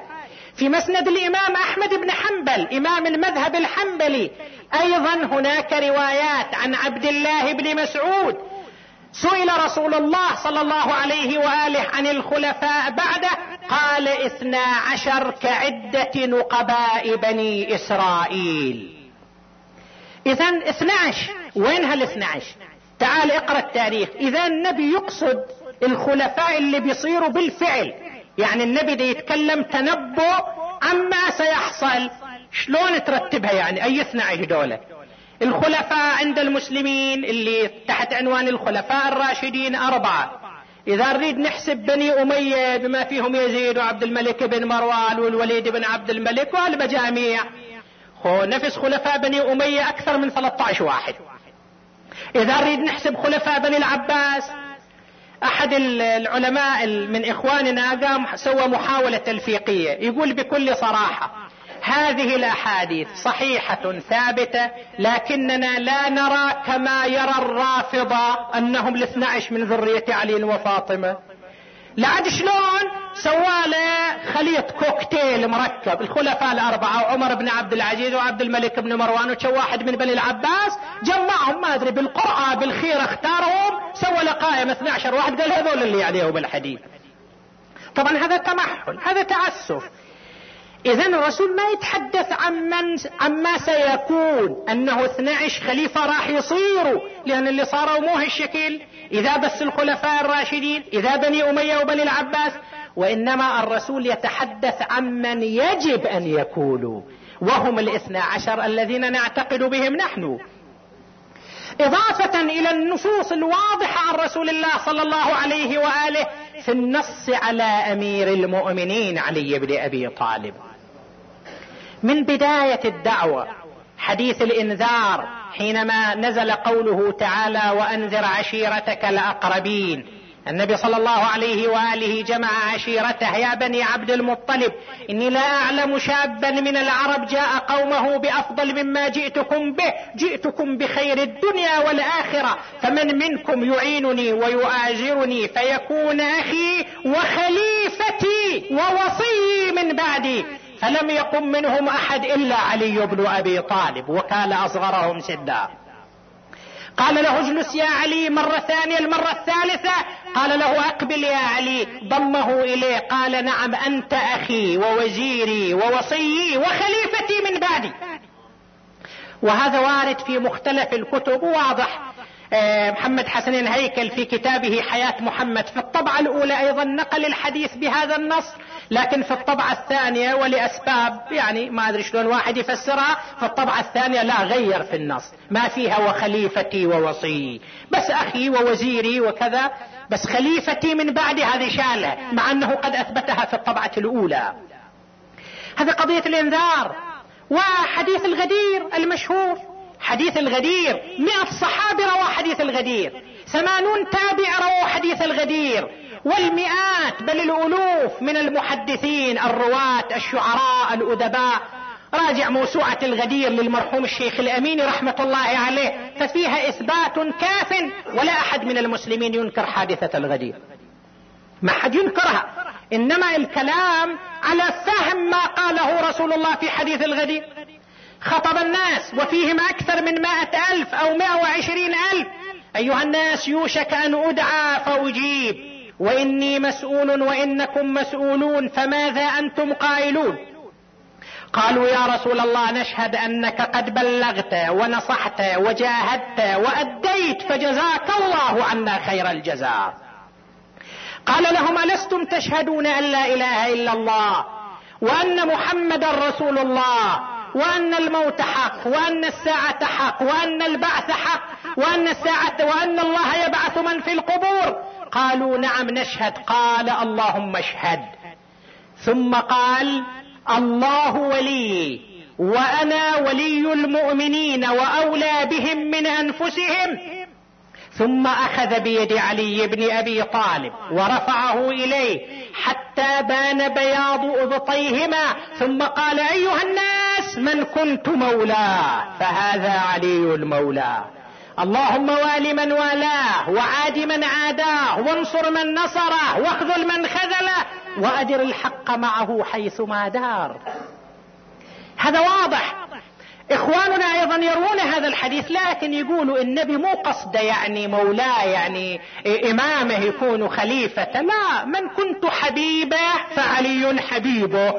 في مسند الإمام أحمد بن حنبل إمام المذهب الحنبلي أيضا هناك روايات عن عبد الله بن مسعود. سئل رسول الله صلى الله عليه وآله عن الخلفاء بعده قال اثنا عشر كعدة نقباء بني إسرائيل. اذا اثنا عشر وين هالاثنا عشر؟ تعال اقرأ التاريخ. إذا النبي يقصد الخلفاء اللي بيصيروا بالفعل. يعني النبي يتكلم تنبؤ عما سيحصل. شلون ترتبها يعني؟ أي 12 دولة الخلفاء عند المسلمين اللي تحت عنوان الخلفاء الراشدين أربعة. إذا نريد نحسب بني أمية بما فيهم يزيد وعبد الملك بن مروان والوليد بن عبد الملك والمجاميع. خو نفس خلفاء بني أمية أكثر من 13 واحد. إذا نريد نحسب خلفاء بني العباس أحد العلماء من إخواننا قام سوى محاولة تلفيقية. يقول بكل صراحة هذه الأحاديث صحيحة ثابتة لكننا لا نرى كما يرى الرافضة أنهم الاثنى عشر من ذرية علي وفاطمة. لعد شلون؟ سواله خليط كوكتيل مركب. الخلفاء الأربعة وعمر بن عبد العزيز وعبد الملك بن مروان وشو واحد من بني العباس جمعهم ما أدري بالقرعة بالخير اختارهم سوى لقائم 12 واحد قال هذول اللي عليهم الحديث. طبعا هذا تمحل هذا تعسف إذا الرسول ما يتحدث عن عما سيكون أنه 12 خليفة راح يصيروا لأن اللي صاروا مو هالشكل. إذا بس الخلفاء الراشدين إذا بني أمية وبني العباس وإنما الرسول يتحدث عن من يجب أن يكونوا وهم الاثنى عشر الذين نعتقد بهم نحن. إضافة إلى النصوص الواضحة عن رسول الله صلى الله عليه وآله في النص على أمير المؤمنين علي بن أبي طالب. من بداية الدعوة حديث الإنذار حينما نزل قوله تعالى وأنذر عشيرتك الأقربين. النبي صلى الله عليه وآله جمع عشيرته يا بني عبد المطلب إني لا أعلم شابا من العرب جاء قومه بأفضل مما جئتكم به جئتكم بخير الدنيا والآخرة فمن منكم يعينني ويؤازرني فيكون أخي وخليفتي ووصي من بعدي. فلم يقم منهم أحد إلا علي بن أبي طالب وكان أصغرهم سدا قال له اجلس يا علي مرة ثانية المرة الثالثة. قال له أقبل يا علي. ضمه إليه قال نعم أنت أخي ووزيري ووصيي وخليفتي من بعدي. وهذا وارد في مختلف الكتب واضح. آه، محمد حسن الهيكل في كتابه حياة محمد. في الطبعة الأولى أيضا نقل الحديث بهذا النص. لكن في الطبعة الثانية ولأسباب يعني ما أدري شلون واحد يفسرها في الطبعة الثانية لا غير في النص. ما فيها وخليفتي ووصي. بس أخي ووزيري وكذا بس خليفتي من بعد هذه شالة مع أنه قد أثبتها في الطبعة الأولى. هذه قضية الإنذار. وحديث الغدير المشهور. حديث الغدير. مئة صحابي روى حديث الغدير. ثمانون تابع رووا حديث الغدير. والمئات بل الألوف من المحدثين الرواة الشعراء الأدباء. راجع موسوعة الغدير للمرحوم الشيخ الامين رحمة الله عليه. ففيها إثبات كاف ولا أحد من المسلمين ينكر حادثة الغدير. ما حد ينكرها. إنما الكلام على فهم ما قاله رسول الله في حديث الغدير. خطب الناس وفيهم أكثر من مائة ألف أو مائة وعشرين ألف. أيها الناس يوشك أن أدعى فأجيب. وإني مسؤول وإنكم مسؤولون فماذا أنتم قائلون؟ قالوا يا رسول الله نشهد أنك قد بلغت ونصحت وجاهدت وأديت فجزاك الله عنا خير الجزاء. قال لهم ألستم تشهدون أن لا إله إلا الله وأن محمدا رسول الله وأن الموت حق وأن الساعة حق وأن البعث حق وأن الساعة وأن الله يبعث من في القبور؟ قالوا نعم نشهد. قال اللهم اشهد. ثم قال الله ولي وأنا ولي المؤمنين وأولى بهم من أنفسهم. ثم أخذ بيد علي بن أبي طالب ورفعه إليه حتى بان بياض أبطيهما. ثم قال أيها الناس من كنت مولاه فهذا علي المولى. اللهم وال من والاه وعاد من عاداه وانصر من نصره واخذل من خذله وأدر الحق معه حيثما دار. هذا واضح. إخواننا أيضا يروون هذا الحديث لكن يقولوا النبي مو قصده يعني مولاه يعني إمامه يكون خليفة. لا من كنت حبيبه فعلي حبيبه.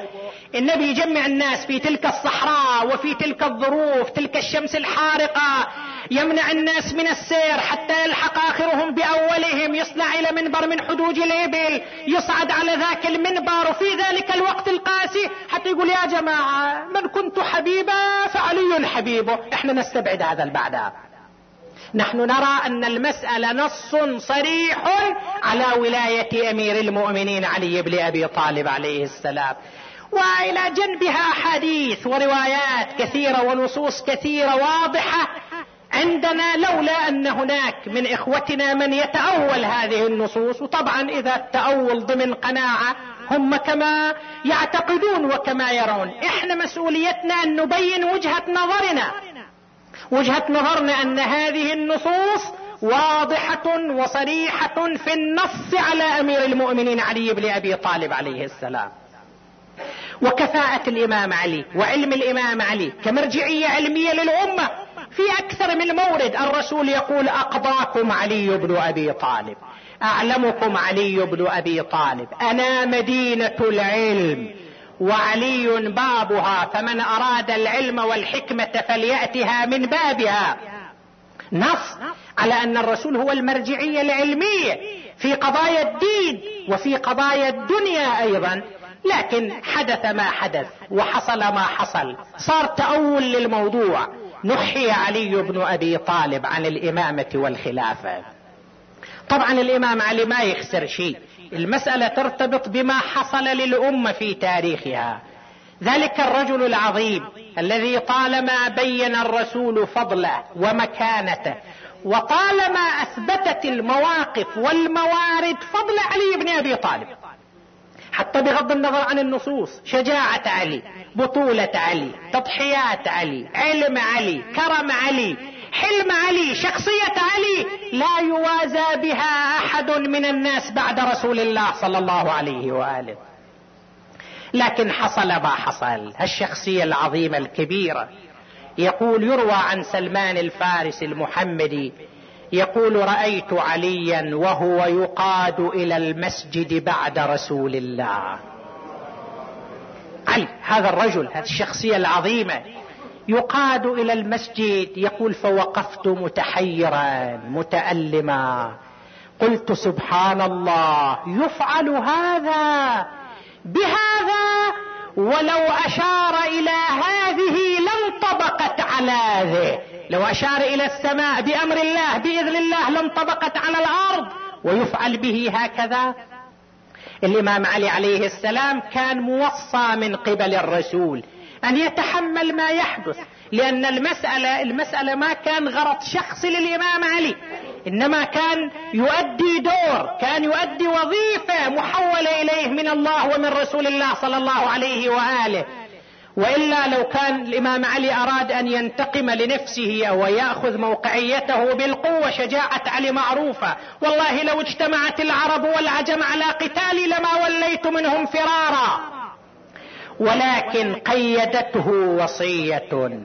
النبي يجمع الناس في تلك الصحراء وفي تلك الظروف تلك الشمس الحارقة. يمنع الناس من السير حتى يلحق آخرهم بأولهم يصنع إلى منبر من حدود الإبل يصعد على ذاك المنبر وفي ذلك الوقت القاسي حتى يقول يا جماعة من كنت حبيبا فعلي حبيبه. إحنا نستبعد هذا البعد نحن نرى أن المسألة نص صريح على ولاية أمير المؤمنين علي بن أبي طالب عليه السلام. وإلى جنبها أحاديث وروايات كثيرة ونصوص كثيرة واضحة عندنا لولا أن هناك من إخوتنا من يتأول هذه النصوص وطبعا إذا التأول ضمن قناعة هم كما يعتقدون وكما يرون. إحنا مسؤوليتنا أن نبين وجهة نظرنا. وجهة نظرنا أن هذه النصوص واضحة وصريحة في النص على أمير المؤمنين علي بن أبي طالب عليه السلام. وكفاءة الإمام علي وعلم الإمام علي كمرجعية علمية للأمة. في أكثر من مورد الرسول يقول أقضاكم علي بن أبي طالب. أعلمكم علي بن أبي طالب. أنا مدينة العلم وعلي بابها فمن أراد العلم والحكمة فليأتها من بابها. نص على أن الرسول هو المرجعية العلمية في قضايا الدين وفي قضايا الدنيا أيضا. لكن حدث ما حدث وحصل ما حصل. صار تأول للموضوع. نحي علي بن أبي طالب عن الإمامة والخلافة. طبعا الإمام علي ما يخسر شيء. المسألة ترتبط بما حصل للأمة في تاريخها. ذلك الرجل العظيم الذي طالما بين الرسول فضله ومكانته وطالما أثبتت المواقف والموارد فضل علي بن أبي طالب. حتى بغض النظر عن النصوص شجاعة علي. بطولة علي تضحيات علي علم علي كرم علي حلم علي شخصية علي لا يوازى بها أحد من الناس بعد رسول الله صلى الله عليه وآله. لكن حصل ما حصل. الشخصية العظيمة الكبيرة يقول يروى عن سلمان الفارس المحمدي يقول رأيت عليا وهو يقاد إلى المسجد بعد رسول الله. علي هذا الرجل هذه الشخصية العظيمة يقاد إلى المسجد؟ يقول فوقفت متحيرا متالما. قلت سبحان الله يفعل هذا بهذا؟ ولو أشار إلى هذه لانطبقت على ذه لو أشار إلى السماء بأمر الله بإذن الله لانطبقت على الأرض. ويفعل به هكذا؟ الامام علي عليه السلام كان موصى من قبل الرسول. أن يتحمل ما يحدث لأن المسألة المسألة ما كان غرض شخصي للإمام علي. إنما كان يؤدي دور كان يؤدي وظيفة محولة إليه من الله ومن رسول الله صلى الله عليه وآله. وإلا لو كان الإمام علي أراد أن ينتقم لنفسه أو يأخذ موقعيته بالقوة شجاعة علي معروفة. والله لو اجتمعت العرب والعجم على قتالي لما وليت منهم فرارا. ولكن قيدته وصية.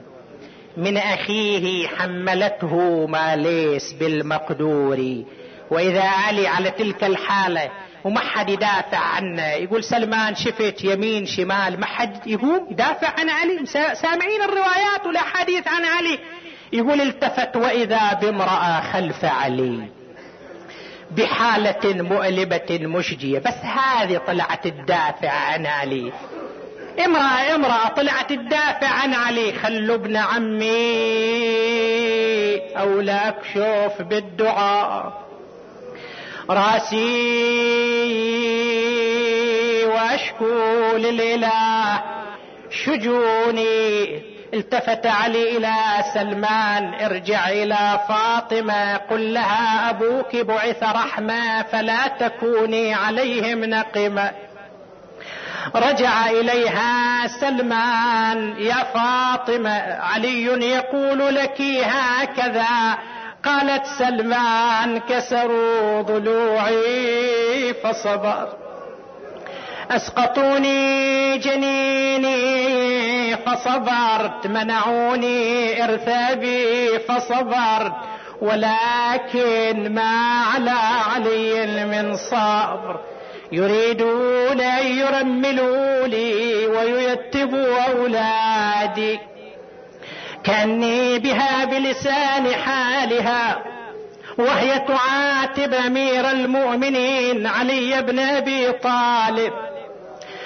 من أخيه حملته ما ليس بالمقدور. وإذا علي على تلك الحالة وما حد يدافع عنه يقول سلمان شفت يمين شمال ما حد يقوم يدافع عن علي. سامعين الروايات والاحاديث عن علي؟ يقول التفت وإذا بامرأة خلف علي بحالة مؤلمة مشجية. بس هذه طلعت تدافع عن علي. امرأة امرأة طلعت تدافع عن علي. خلوا ابن عمي أو لا اكشف بالدعاء. راسي وأشكو للإله شجوني التفت علي إلى سلمان ارجع إلى فاطمة قل لها أبوك بعث رحمة فلا تكوني عليهم نقمة. رجع إليها سلمان يا فاطمة علي يقول لك هكذا قالت سلمان كسروا ضلوعي فصبر. أسقطوني جنيني فصبرت منعوني إرثابي فصبرت ولكن ما على علي من صبر. يريدون أن يرملوا لي وييتبوا أولادي. كاني بها بلسان حالها وهي تعاتب أمير المؤمنين علي بن أبي طالب.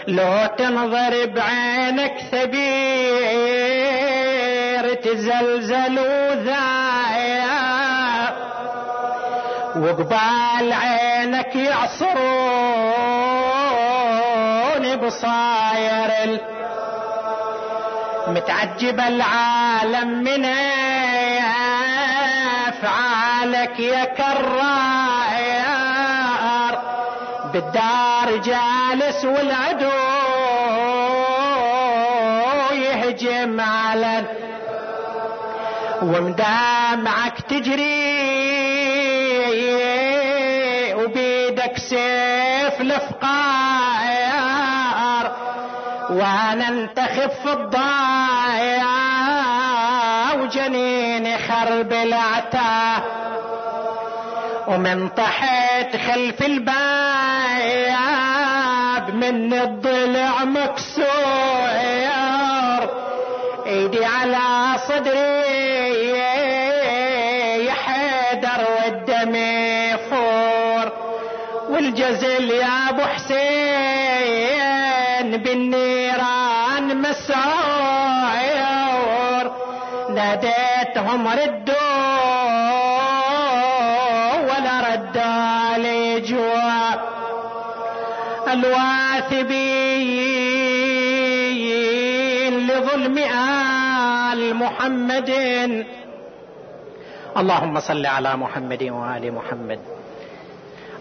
لو تنظر بعينك ثبير تزلزل وذايا وقبال عينك يعصرون بصاير متعجب العالم من أفعالك يا كرار. بالدار جالس والعدو يهجم على ومدامعك تجري وبيدك سيف الفقار وأنا انتخف الضايع وجنيني خرب العتاه ومن طحت خلف الباب من الضلع مكسور. إيدي على صدري يا حيدر والدم يفور. والجزل يا أبو حسين ناديتهم ردوا ولا ردا لي جواب الواثبين لظلم آل محمد. اللهم صل على محمد وآل محمد.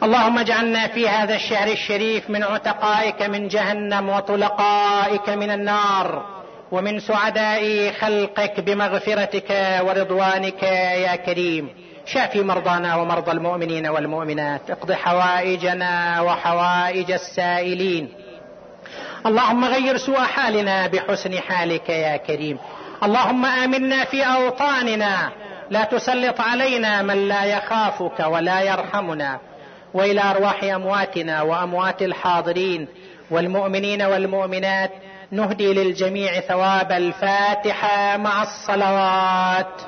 اللهم اجعلنا في هذا الشهر الشريف من عتقائك من جهنم وطلقائك من النار. ومن سعداء خلقك بمغفرتك ورضوانك يا كريم. شافي مرضانا ومرضى المؤمنين والمؤمنات. اقض حوائجنا وحوائج السائلين. اللهم غير سوء حالنا بحسن حالك يا كريم. اللهم آمنا في أوطاننا. لا تسلط علينا من لا يخافك ولا يرحمنا. وإلى أرواح أمواتنا وأموات الحاضرين والمؤمنين والمؤمنات نهدي للجميع ثواب الفاتحة مع الصلوات.